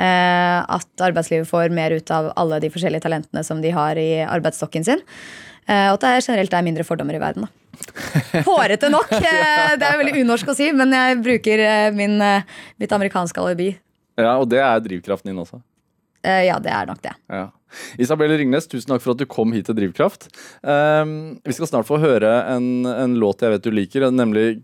At arbeidslivet får mer ut av alle de forskjellige talentene som de har i arbeidsstokken sin. Og at det er generelt er mindre fordommer i verden. da. Hårete nok. Det er veldig unorsk å si, men jeg bruker min, mitt amerikanske alibi. Ja, Og det er drivkraften din også. Eh, Ja, det er nok det. Ja. Isabel Ringnes, tusen takk for at du kom hit til Drivkraft. Um, vi skal snart få høre en, en låt jeg vet du liker, nemlig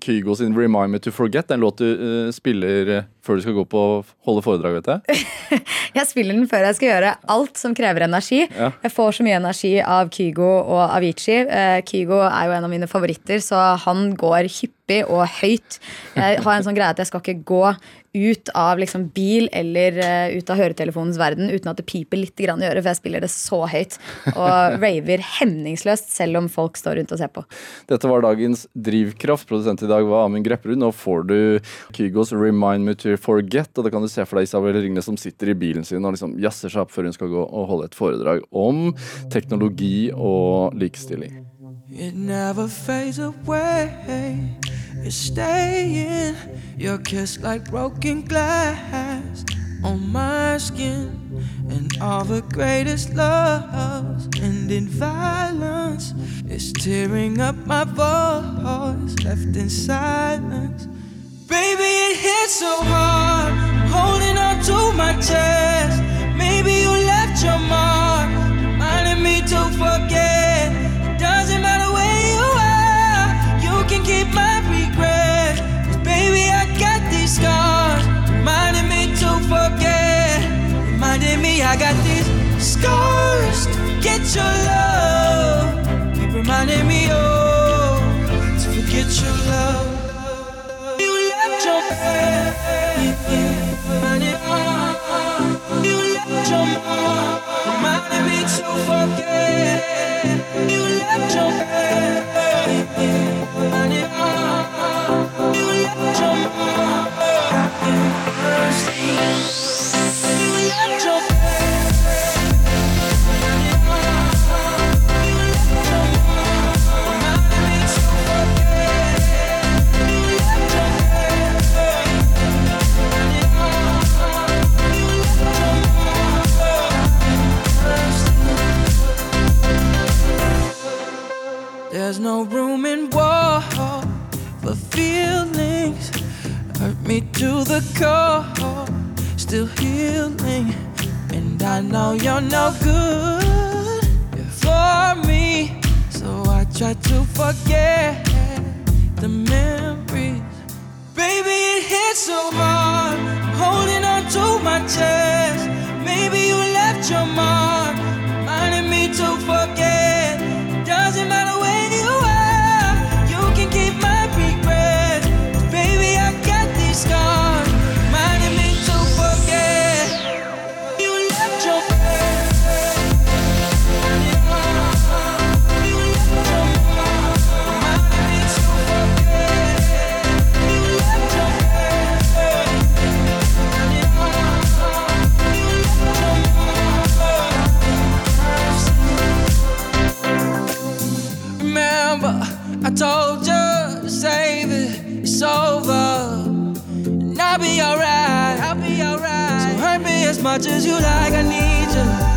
Kygo sin 'Remind Me To Forget'. En låt du uh, spiller før du skal gå på holde foredrag, vet jeg. Jeg spiller den før jeg skal gjøre alt som krever energi. Ja. Jeg får så mye energi av Kygo og Avicii. Uh, Kygo er jo en av mine favoritter, så han går hyppig og høyt. Jeg har en sånn greie at jeg skal ikke gå ut av liksom bil eller uh, ut av høretelefonens verden uten at det piper litt grann i øret, for jeg spiller det så høyt. Og raver hemningsløst selv om folk står rundt og ser på. Dette var dagens Drivkraft. Produsent i dag var Amund Grepperud. Nå får du Kygos 'Remind Me To Forget'. Og da kan du se for deg Isabel Ringnes som sitter i bilen sin og liksom jazzer seg opp før hun skal gå og holde et foredrag om teknologi og likestilling. It never fades away. It's staying. Your kiss like broken glass on my skin. And all the greatest loves end in violence. It's tearing up my voice, left in silence. Baby, it hits so hard. Holding on to my chest. Maybe you left your mark, reminding me to forget. I got these scars to get your love. Keep reminding me, oh, to forget your love. You left your reminding You left your mark, reminding me to forget. You left your reminding You left your mark. You There's no room in war for feelings. Hurt me to the core, still healing. And I know you're no good for me. So I try to forget the memories. Baby, it hits so hard. Holding on to my chest. Maybe you left your mark, reminding me to forget. Told you to save it, it's over. And I'll be alright, I'll be alright. So hurt me as much as you like, I need you.